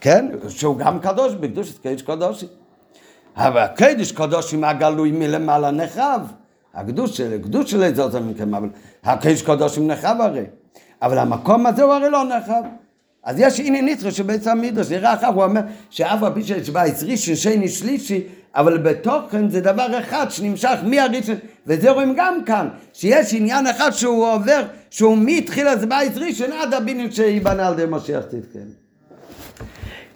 כן, שהוא גם קדוש בקדוש קדש קודשי. אבל קדש קודשי מהגלוי מלמעלה נחרב. הקדוש של קדוש של זאת המקום, אבל הקדש קודשי נחרב הרי. אבל המקום הזה הוא הרי לא נחרב. אז יש הנה ניטרו של בית המקדוש, נראה אחר, הוא אומר שאף על פי שיש שני, שלישי, אבל בתוכן זה דבר אחד שנמשך מהראשון, וזה רואים גם כאן, שיש עניין אחד שהוא עובר, שהוא מתחילת בית ראשון עד הבניין שייבנה על ידי משיח צדקנו.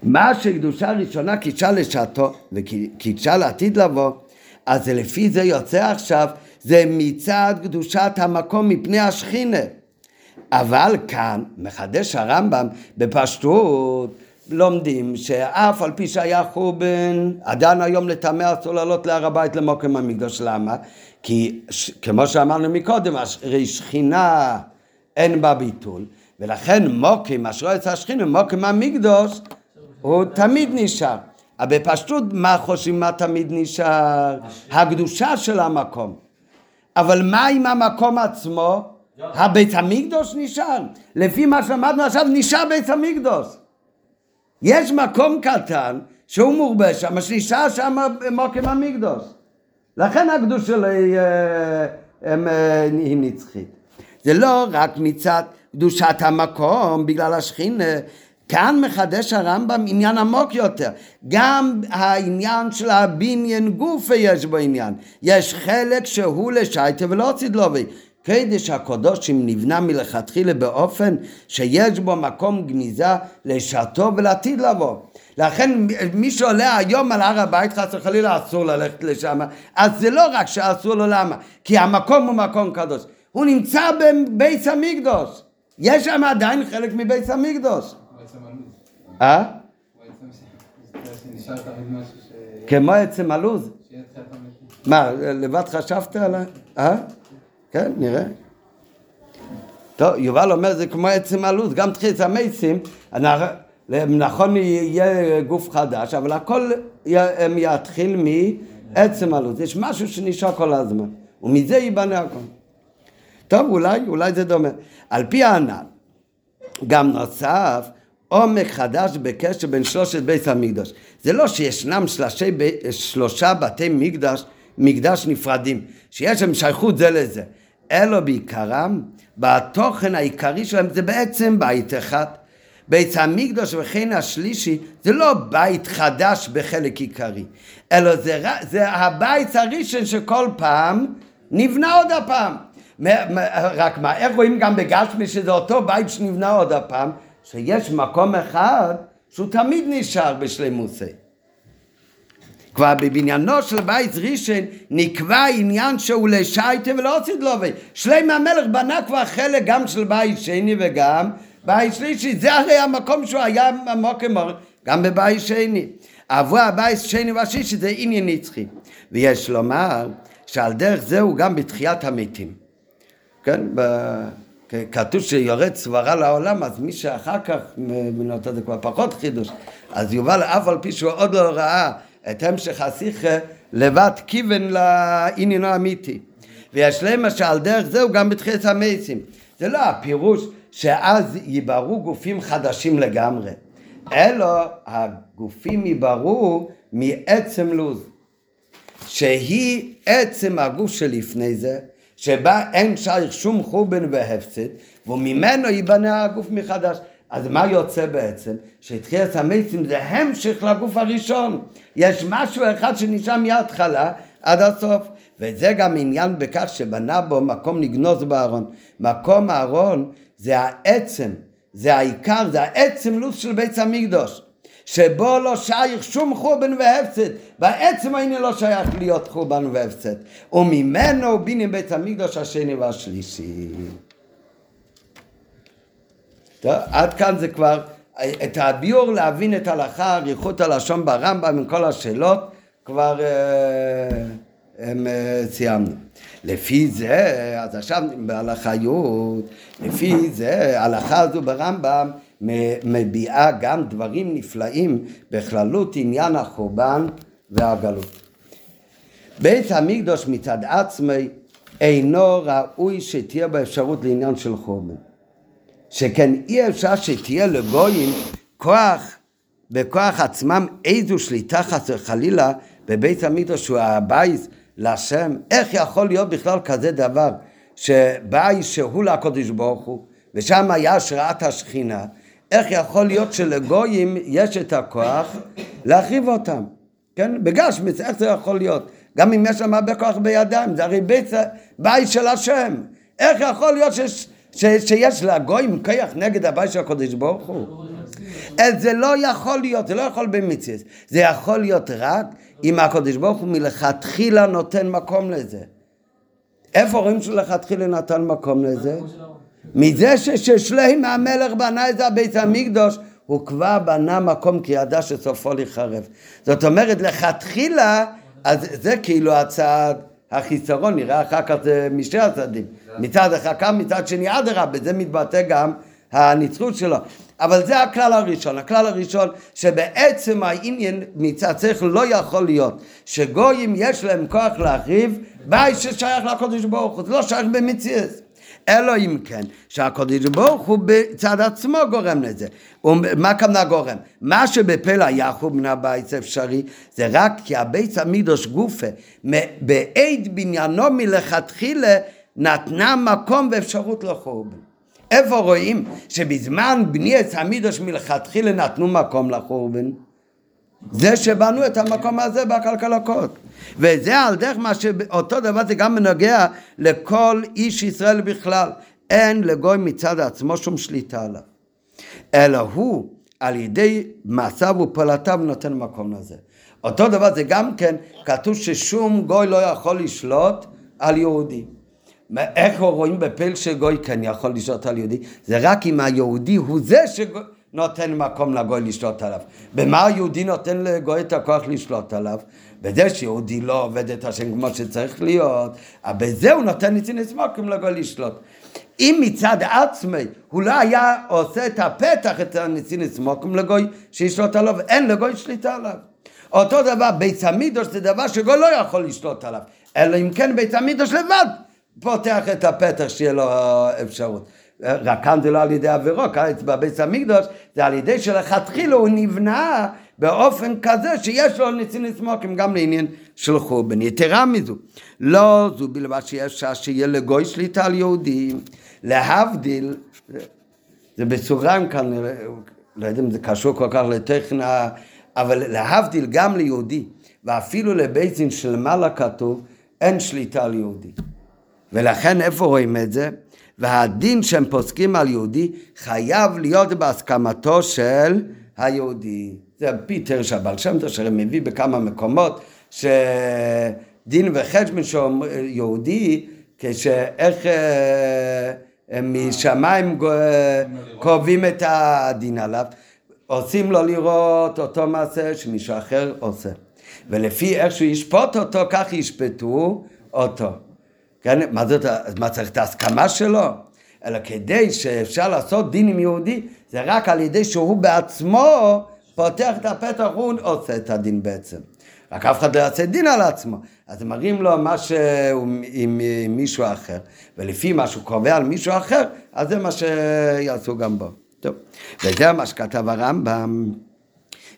מה שקדושה ראשונה קידשה לשעתו וקידשה לעתיד לבוא, אז לפי זה יוצא עכשיו, זה מצד קדושת המקום מפני השכינה. אבל כאן מחדש הרמב"ם בפשטות לומדים שאף על פי שהיה חורבן, עדיין היום לטמא אסור לעלות להר הבית למוקם המקדוש. למה? כי כמו שאמרנו מקודם, הרי שכינה אין בה ביטול, ולכן מוקם, אשרו השכינה, מוקם המקדוש, הוא תמיד נשאר. אבל בפשטות מה חושבים מה תמיד נשאר? הקדושה של המקום. אבל מה עם המקום עצמו? הבית המקדוש נשאר. לפי מה שלמדנו עכשיו, נשאר בית המקדוש. יש מקום קטן שהוא מורבה שם, שנשאר שם מוקם המקדוש. לכן הקדוש שלו היא, היא נצחית. זה לא רק מצד קדושת המקום בגלל השכינה, כאן מחדש הרמב"ם עניין עמוק יותר. גם העניין של הבניין גופה יש בו עניין. יש חלק שהוא לשייטה ולא צידלובי. קדש הקודשים נבנה מלכתחילה באופן שיש בו מקום גניזה לשעתו ולעתיד לבוא. לכן מי שעולה היום על הר הבית חס וחלילה אסור ללכת לשם. אז זה לא רק שאסור לו למה? כי המקום הוא מקום קדוש. הוא נמצא בבית המקדוש. יש שם עדיין חלק מבית המקדוש. אה? כמו עצם הלו"ז. מה, לבד חשבת על ה... אה? כן, נראה. טוב, יובל אומר זה כמו עצם הלו"ז, גם תחילת המייסים, נכון יהיה גוף חדש, אבל הכל יתחיל מעצם הלו"ז. יש משהו שנשאר כל הזמן, ומזה ייבנה הכל. טוב, אולי, אולי זה דומה. על פי הענן, גם נוסף עומק חדש בקשר בין שלושת בית המקדש. זה לא שישנם שלושי, שלושה בתי מקדש, מקדש נפרדים, שיש להם שייכות זה לזה, אלא בעיקרם, בתוכן העיקרי שלהם זה בעצם בית אחד. בית המקדש וכן השלישי זה לא בית חדש בחלק עיקרי, אלא זה, זה הבית הראשון שכל פעם נבנה עוד הפעם. רק מה, איך רואים גם בגשמי שזה אותו בית שנבנה עוד הפעם? שיש מקום אחד שהוא תמיד נשאר בשלמוסי. כבר בבניינו של בית ראשון נקבע עניין שהוא לשייטה ולא צידלובי. שלם המלך בנה כבר חלק גם של בית שני וגם בית שלישי. זה הרי המקום שהוא היה המוקם גם בבית שני. עבור הבית שני והשישי זה עניין נצחי. ויש לומר שעל דרך זה הוא גם בתחיית המתים. כן, ב... כתוב שיורד סברה לעולם, אז מי שאחר כך מנות זה כבר פחות חידוש. אז יובל, אף על פי שהוא עוד לא ראה את המשך השיחה, לבד כיוון לעניינו האמיתי. ויש להם שעל דרך זהו גם בתחילת המייסים. זה לא הפירוש שאז ייברו גופים חדשים לגמרי, אלא הגופים ייברו מעצם לוז, שהיא עצם הגוף שלפני זה, שבה אין שייך שום חורבן והפסד, וממנו ייבנה הגוף מחדש. אז מה יוצא בעצם? שתחילת המתים זה המשך לגוף הראשון. יש משהו אחד שנשאר מההתחלה עד הסוף. וזה גם עניין בכך שבנה בו מקום לגנוז בארון. מקום הארון זה העצם, זה העיקר, זה העצם לו"ז של בית המקדוש. שבו לא שייך שום חורבן והפסד, בעצם העניין לא שייך להיות חורבן והפסד, וממנו בינים בית המקדוש השני והשלישי. טוב, עד כאן זה כבר, את הביור להבין את ההלכה, אריכות הלשון ברמב"ם עם כל השאלות, כבר אה, הם, אה, סיימנו. לפי זה, אז עכשיו בהלכה י', לפי זה, ההלכה הזו ברמב"ם מביעה גם דברים נפלאים בכללות עניין החורבן והגלות. בית המקדוש מצד עצמי אינו ראוי שתהיה באפשרות לעניין של חורבן. שכן אי אפשר שתהיה לגויים כוח, בכוח עצמם איזו שליטה חס וחלילה בבית המקדוש שהוא הבית להשם. איך יכול להיות בכלל כזה דבר שבית שהוא לקודש ברוך הוא ושם היה השראת השכינה איך יכול להיות שלגויים יש את הכוח להחריב אותם, כן? בגשמיץ, איך זה יכול להיות? גם אם יש שם הרבה כוח בידיים, זה הרי בית, בית של השם. איך יכול להיות שיש, ש, שיש לגויים כוח נגד הבית של הקודש ברוך הוא? זה לא יכול להיות, זה לא יכול במצווה. זה יכול להיות רק אם הקודש ברוך הוא מלכתחילה נותן מקום לזה. איפה רואים שלכתחילה נתן מקום לזה? מזה ששלם המלך בנה את הבית המקדוש, הוא כבר בנה מקום כי ידע שסופו להיחרב. זאת אומרת, לכתחילה, אז זה כאילו הצעד החיסרון, נראה אחר כך זה משתי הצעדים. מצד אחד כאן, מצד שני אדרבה, בזה מתבטא גם הנצרות שלו. אבל זה הכלל הראשון. הכלל הראשון שבעצם העניין מצד שכל לא יכול להיות שגויים יש להם כוח להחריב בית ששייך לקודש ברוך הוא, זה לא שייך במציאות. אלא אם כן, שהקודש ברוך הוא בצד עצמו גורם לזה. ומה הכוונה גורם? מה שבפלא יחו מן הבית אפשרי, זה רק כי הבית המידוש גופה, בעד בניינו מלכתחילה, נתנה מקום ואפשרות לחורבן. איפה רואים שבזמן בניית המידוש מלכתחילה נתנו מקום לחורבן? זה שבנו את המקום הזה בכלכלקות. וזה על דרך מה שאותו דבר זה גם מנוגע לכל איש ישראל בכלל. אין לגוי מצד עצמו שום שליטה עליו. אלא הוא על ידי מעשיו ופעולתיו נותן מקום לזה. אותו דבר זה גם כן, כתוב ששום גוי לא יכול לשלוט על יהודי. איך רואים בפל שגוי כן יכול לשלוט על יהודי? זה רק אם היהודי הוא זה שגוי... נותן מקום לגוי לשלוט עליו. במה היהודי נותן לגוי את הכוח לשלוט עליו? בזה שיהודי לא עובד את השם כמו שצריך להיות, אבל בזה הוא נותן ניסים סמוקים לגוי לשלוט. אם מצד עצמי הוא לא היה עושה את הפתח, את הניסים סמוקים לגוי שישלוט עליו, אין לגוי שליטה עליו. אותו דבר, בית המידוש זה דבר שגוי לא יכול לשלוט עליו, אלא אם כן בית המידוש לבד פותח את הפתח שיהיה לו אפשרות. רק כאן זה לא על ידי עבירו, כאן בבית המקדוש זה על ידי שלכתחילה הוא נבנה באופן כזה שיש לו ניסים לסמוקים גם לעניין של חורבן. יתרה מזו, לא זו בלבד שיש שיהיה לגוי שליטה על יהודים, להבדיל, זה בסוגריים כאן, לא יודע אם זה קשור כל כך לטכנה, אבל להבדיל גם ליהודי, ואפילו לבית דין של מעלה כתוב, אין שליטה על יהודי. ולכן איפה רואים את זה? והדין שהם פוסקים על יהודי חייב להיות בהסכמתו של היהודי. זה פיטר שהבעל שם טוב אשר מביא בכמה מקומות שדין וחשבון יהודי כשאיך אה, משמיים קובעים את הדין עליו עושים לו לראות אותו מעשה שמישהו אחר עושה. ולפי איך שהוא ישפוט אותו כך ישפטו אותו. כן, מה זאת, מה צריך את ההסכמה שלו? אלא כדי שאפשר לעשות דין עם יהודי, זה רק על ידי שהוא בעצמו פותח את הפתח, הוא עושה את הדין בעצם. רק אף אחד לא יעשה דין על עצמו. אז מראים לו מה שהוא עם, מישהו אחר, ולפי מה שהוא קובע על מישהו אחר, אז זה מה שיעשו גם בו. טוב, וזה מה שכתב הרמב"ם.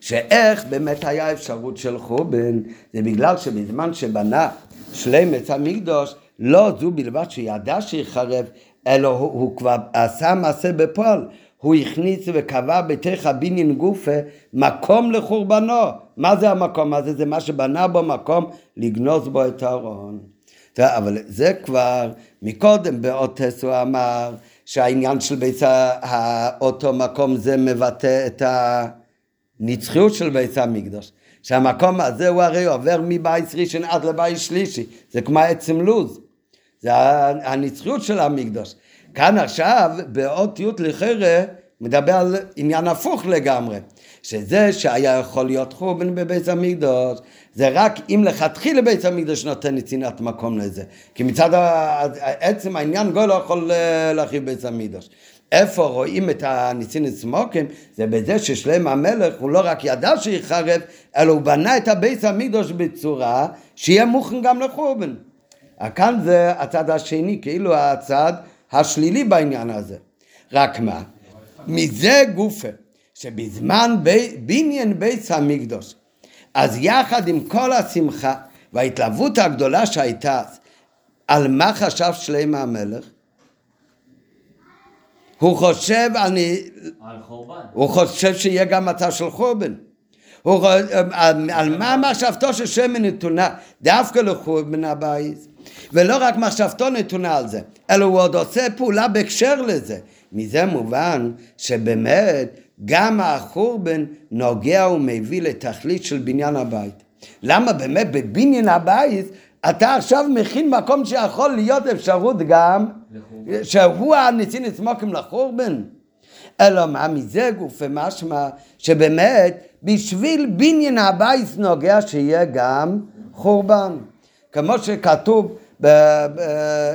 שאיך באמת היה אפשרות של חורבן, זה בגלל שבזמן שבנה שלמת המקדוש, לא זו בלבד שידע שיחרב, אלא הוא, הוא כבר עשה מעשה בפועל. הוא הכניס וקבע בתוך הבניין גופה מקום לחורבנו. מה זה המקום הזה? זה מה שבנה בו מקום לגנוז בו את הארון. אבל זה כבר, מקודם באוטס הוא אמר שהעניין של בית אותו מקום זה מבטא את הנצחיות של בית המקדוש. שהמקום הזה הוא הרי עובר מבית ראשון עד לבית שלישי, זה כמו עצם לוז. זה הנצחיות של המקדוש. כאן עכשיו, באות י' לחרא, מדבר על עניין הפוך לגמרי, שזה שהיה יכול להיות חורבן בבית המקדוש, זה רק אם לכתחילה בית המקדוש נותן נתינת מקום לזה. כי מצד עצם העניין גוי לא יכול אה, להרחיב בית המקדוש. איפה רואים את הניסין סמוקים? זה בזה ששלם המלך הוא לא רק ידע שיחרב, אלא הוא בנה את הבית המקדוש בצורה שיהיה מוכן גם לחורבן. כאן זה הצד השני, כאילו הצד השלילי בעניין הזה. רק מה? מזה גופה, שבזמן בניין בית המקדוש, אז יחד עם כל השמחה וההתלהבות הגדולה שהייתה, על מה חשב שלם המלך? הוא חושב על... על חורבן. הוא חושב שיהיה גם מצב של חורבן. הוא, על, על מה מחשבתו של שמן נתונה? דווקא לחורבן הבית. ולא רק מחשבתו נתונה על זה, אלא הוא עוד עושה פעולה בהקשר לזה. מזה מובן שבאמת גם החורבן נוגע ומביא לתכלית של בניין הבית. למה באמת בבניין הבית אתה עכשיו מכין מקום שיכול להיות אפשרות גם לחורבן. שהוא הנצין עצמוקים לחורבן? אלא מה מזה גוף ומשמע שבאמת בשביל בניין הבית נוגע שיהיה גם חורבן. כמו שכתוב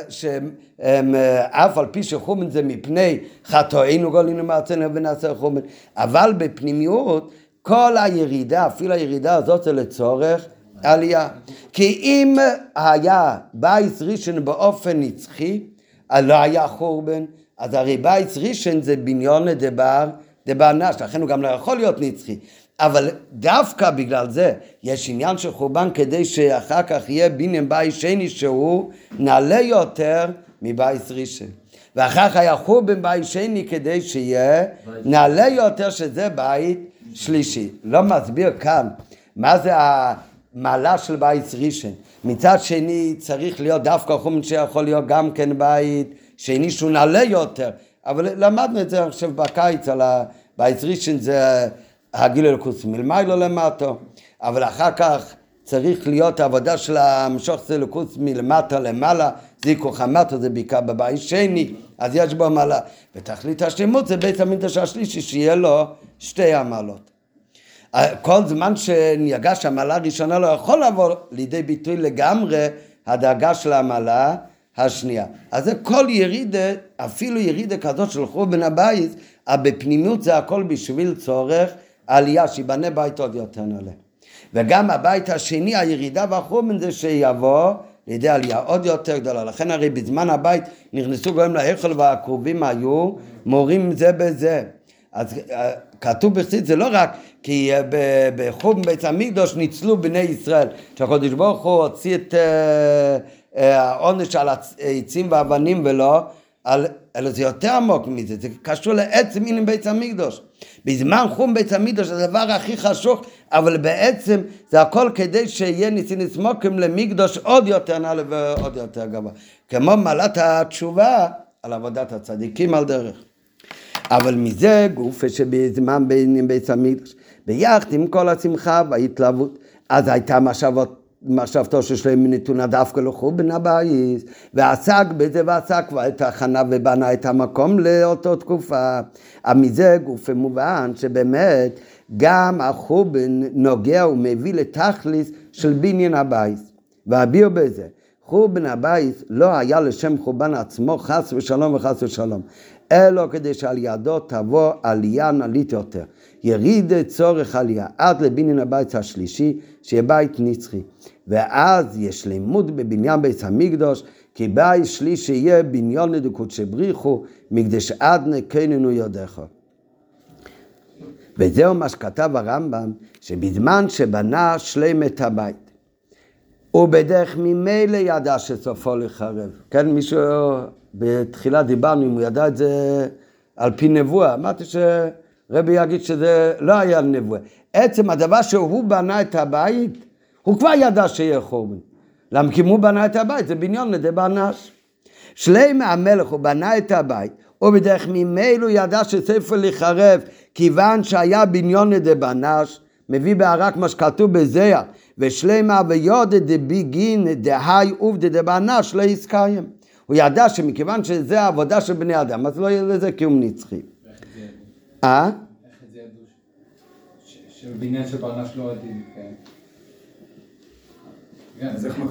שאף על פי שחומן זה מפני חטאינו גלינו מארצנו ונעשה חורבן, אבל בפנימיות כל הירידה, אפילו הירידה הזאת זה לצורך עלייה. כי אם היה בית ראשון באופן נצחי, אז לא היה חורבן, אז הרי בית ראשון זה בניינא דבר, דבר נש, לכן הוא גם לא יכול להיות נצחי. אבל דווקא בגלל זה יש עניין של חורבן כדי שאחר כך יהיה בניין בית שני שהוא נעלה יותר מבית ראשון. ואחר כך היה חורבן בית שני כדי שיהיה נעלה יותר שזה בית שלישי. לא מסביר כאן מה זה המעלה של בית ראשון. מצד שני צריך להיות דווקא חורבן שיכול להיות גם כן בית שני שהוא נעלה יותר. אבל למדנו את זה עכשיו בקיץ על הבית ראשון זה הגיל אלוקוס מלמיילו למטו, אבל אחר כך צריך להיות העבודה של המשוך אלוקוס מלמטה למעלה, זיקו חמטו זה בעיקר בבית שני, אז יש בו מעלה. ותכלית השלמות זה בית המקדש השלישי, שיהיה לו שתי המעלות. כל זמן שניגש המעלה הראשונה לא יכול לבוא לידי ביטוי לגמרי הדאגה של המעלה השנייה. אז זה כל ירידה, אפילו ירידה כזאת של חורבן הבית, בפנימיות זה הכל בשביל צורך העלייה, שיבנה בית עוד יותר נעלה. וגם הבית השני, הירידה והחומן זה שיבוא לידי עלייה עוד יותר גדולה. לכן הרי בזמן הבית נכנסו גויים להיכל והקרובים היו מורים זה בזה. אז אה, כתוב בחסיד זה לא רק כי אה, בחום בית המקדוש ניצלו בני ישראל, שהקדוש ברוך הוא הוציא את אה, העונש על העצים והאבנים ולא, אלא זה יותר עמוק מזה, זה קשור לעצם עניין בית המקדוש. בזמן חום בית המקדוש זה הדבר הכי חשוך, אבל בעצם זה הכל כדי שיהיה ניסי סמוקים למקדוש עוד יותר נעלה ועוד יותר גבוה. כמו מעלת התשובה על עבודת הצדיקים על דרך. אבל מזה גוף שבזמן בית המקדוש, ביחד עם כל השמחה וההתלהבות, אז הייתה מחשבות מחשבתו של שלם נתונה דווקא לחורבן הבית, ועסק בזה ועסק את ההכנה ובנה את המקום לאותו תקופה. מזה גוף מובן שבאמת גם החורבן נוגע ומביא לתכליס של בניין הבית. ואביר בזה, חורבן הבית לא היה לשם חורבן עצמו חס ושלום וחס ושלום, אלא כדי שעל ידו תבוא עלייה נעלית יותר. יריד צורך עלייה עד לבניין הבית השלישי, שיהיה בית נצחי. ואז יש לימוד בבניין בית המקדוש, כי בית שלישי יהיה בניון לדקות שבריחו, מקדש עדנה קננו יודך. וזהו מה שכתב הרמב"ם, שבזמן שבנה שלם את הבית, ובדרך ממילא ידע שסופו לחרב. כן, מישהו, בתחילה דיברנו אם הוא ידע את זה על פי נבואה. אמרתי שרבי יגיד שזה לא היה נבואה. עצם הדבר שהוא בנה את הבית, הוא כבר ידע שיהיה חורבן. למה? כי הוא בנה את הבית, זה בניון לדי בנש. שלם המלך הוא בנה את הבית, ובדרך ממילא הוא ידע שספר לחרב, כיוון שהיה בניון לדי בנש, מביא בערק מה שכתוב בזיח, ושלמה ויודע דביגין דהי עובדא דבנש לא יסקיים. הוא ידע שמכיוון שזה העבודה של בני אדם, אז לא יהיה לזה קיום נצחי. אה? איך את זה ידעו? ש- ש- שבבניין של ברנש לא הדין, כן. כן, אז איך מקום?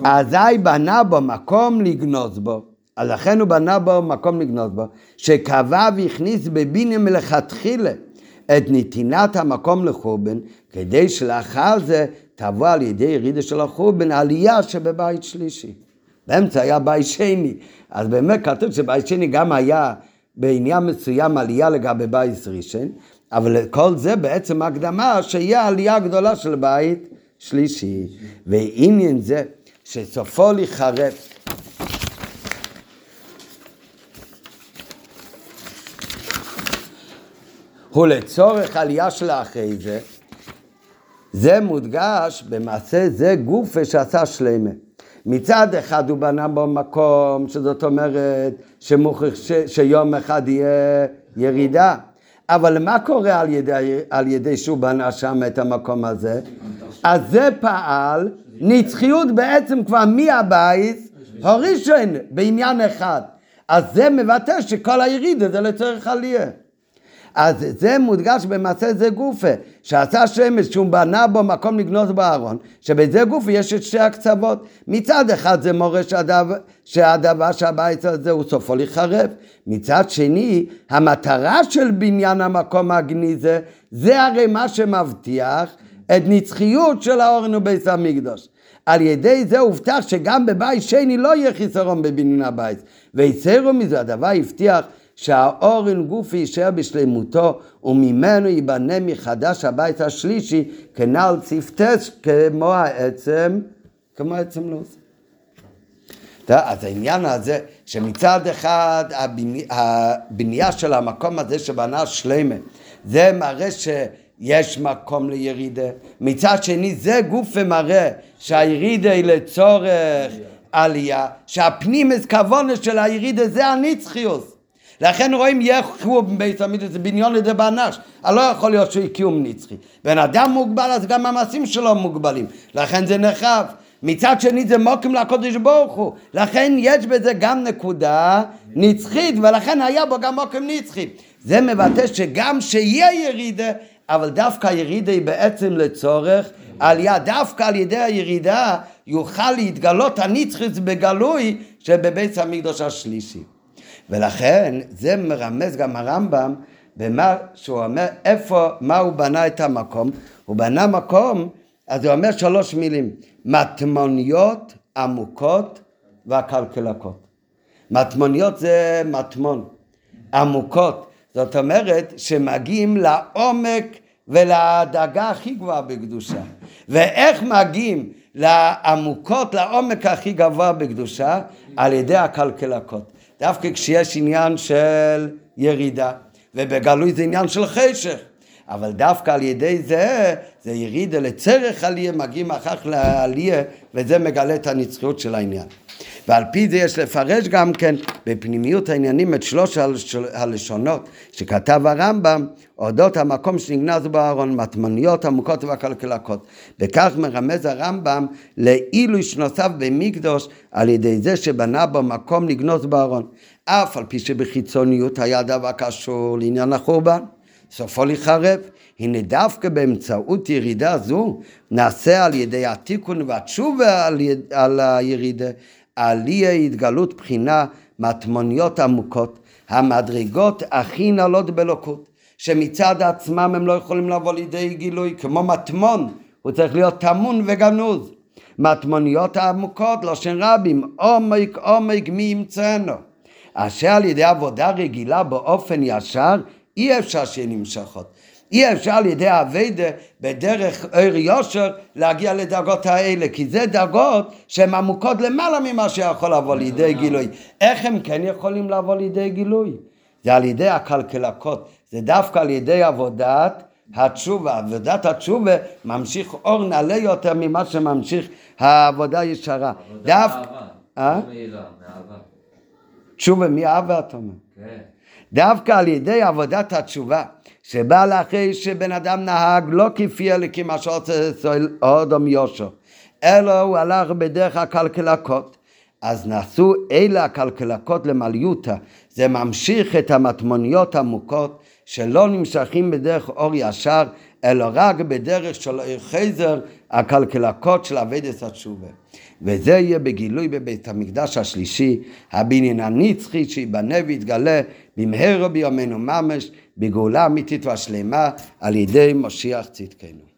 אזי בנה בו מקום לגנוז בו. אז לכן הוא בנה בו מקום לגנוז בו, שקבע והכניס בבניין מלכתחילה את נתינת המקום לחורבן, כדי שלאחר זה תבוא על ידי ירידה של החורבן עלייה שבבית שלישי. באמצע היה בית שני, אז באמת כתוב שבית שני גם היה בעניין מסוים עלייה לגבי בית ראשון, אבל כל זה בעצם הקדמה שיהיה עלייה גדולה של בית שלישי. ועניין זה שסופו להיחרף הוא לצורך עלייה של אחרי זה, זה מודגש במעשה זה גופה שעשה שלמה. מצד אחד הוא בנה בו מקום, שזאת אומרת שמוכיח ש, שיום אחד יהיה ירידה. אבל מה קורה על ידי, על ידי שהוא בנה שם את המקום הזה? אז זה פעל נצחיות בעצם כבר מהבית הראשון בעניין אחד. אז זה מבטא שכל הירידה זה לצורך עלייה. אז זה מודגש במעשה זה גופה, שעשה שמש שהוא בנה בו מקום לגנוז בארון, שבזה גופה יש את שתי הקצוות. מצד אחד זה מורה שהדבר, שהדבר שהבית הזה הוא סופו להיחרב. מצד שני, המטרה של בניין המקום הגניזה, זה הרי מה שמבטיח את נצחיות של האורן ובית המקדוש. על ידי זה הובטח שגם בבית שני לא יהיה חיסרון בבניין הבית. ויצרו מזה, הדבר הבטיח שהאורן גופי יישאר בשלמותו וממנו ייבנה מחדש הבית השלישי כנ"ל צפתס כמו העצם, כמו העצם עושה. אז העניין הזה שמצד אחד הבני, הבנייה של המקום הזה שבנה שלמה זה מראה שיש מקום לירידה מצד שני זה גוף ומראה שהירידה היא לצורך עלייה שהפנימס כוונה של הירידה זה הנצחיות לכן רואים יחו המקדש, זה בניון לידי באנש. לא יכול להיות שהוא קיום נצחי. בן אדם מוגבל, אז גם המעשים שלו מוגבלים. לכן זה נחרב. מצד שני זה מוקים לקודש ברוך הוא. לכן יש בזה גם נקודה נצחית, ולכן היה בו גם מוקים נצחי. זה מבטא שגם שיהיה ירידה, אבל דווקא הירידה היא בעצם לצורך עלייה. דווקא על ידי הירידה יוכל להתגלות הנצחית בגלוי שבבית המקדוש השלישי. ולכן זה מרמז גם הרמב"ם במה שהוא אומר, איפה, מה הוא בנה את המקום. הוא בנה מקום, אז הוא אומר שלוש מילים, מטמוניות עמוקות והקלקלקות. מטמוניות זה מטמון, עמוקות, זאת אומרת שמגיעים לעומק ולדאגה הכי גבוהה בקדושה. ואיך מגיעים לעמוקות, לעומק הכי גבוה בקדושה? על ידי הקלקלקות. דווקא כשיש עניין של ירידה, ובגלוי זה עניין של חשך. אבל דווקא על ידי זה, זה ירידה לצרך עלייה, מגיעים אחר כך לעלייה, וזה מגלה את הנצחיות של העניין. ועל פי זה יש לפרש גם כן בפנימיות העניינים את שלוש הלשונות שכתב הרמב"ם אודות המקום שנגנז בארון, מטמניות עמוקות והקלקלקות. וכך מרמז הרמב"ם לעילוי שנוסף במקדוש על ידי זה שבנה בו מקום לגנוז בארון. אף על פי שבחיצוניות היה דבר קשור לעניין החורבן. סופו להיחרב. הנה דווקא באמצעות ירידה זו נעשה על ידי התיקון והתשובה על, יד, על הירידה עלייה התגלות בחינה מטמוניות עמוקות המדרגות הכי נעלות באלוקות שמצד עצמם הם לא יכולים לבוא לידי גילוי כמו מטמון הוא צריך להיות טמון וגנוז מטמוניות העמוקות לשון רבים עומק עומק מי ימצאנו אשר על ידי עבודה רגילה באופן ישר אי אפשר שיהיה נמשכות. אי אפשר על ידי האביידה בדרך עיר יושר להגיע לדרגות האלה, כי זה דרגות שהן עמוקות למעלה ממה שיכול לבוא לידי גילוי. איך הם כן יכולים לבוא לידי גילוי? זה על ידי הקלקלקות, זה דווקא על ידי עבודת התשובה. עבודת התשובה ממשיך אור נעלה יותר ממה שממשיך העבודה ישרה. דווקא... אה? תשובה מאהבה אתה אומר. כן. דווקא על ידי עבודת התשובה, שבא לאחרי שבן אדם נהג לא כפי אלוקים מה שרוצה אדם יושר, אלא הוא הלך בדרך הקלקלקות. אז נעשו אלה הקלקלקות למעליותא. זה ממשיך את המטמוניות העמוקות שלא נמשכים בדרך אור ישר, אלא רק בדרך של חייזר הקלקלקות של אבדת התשובה. וזה יהיה בגילוי בבית המקדש השלישי, הבניין הנצחי שיבנה ויתגלה במהרה בימינו ממש, בגאולה אמיתית והשלמה על ידי משיח צדקנו.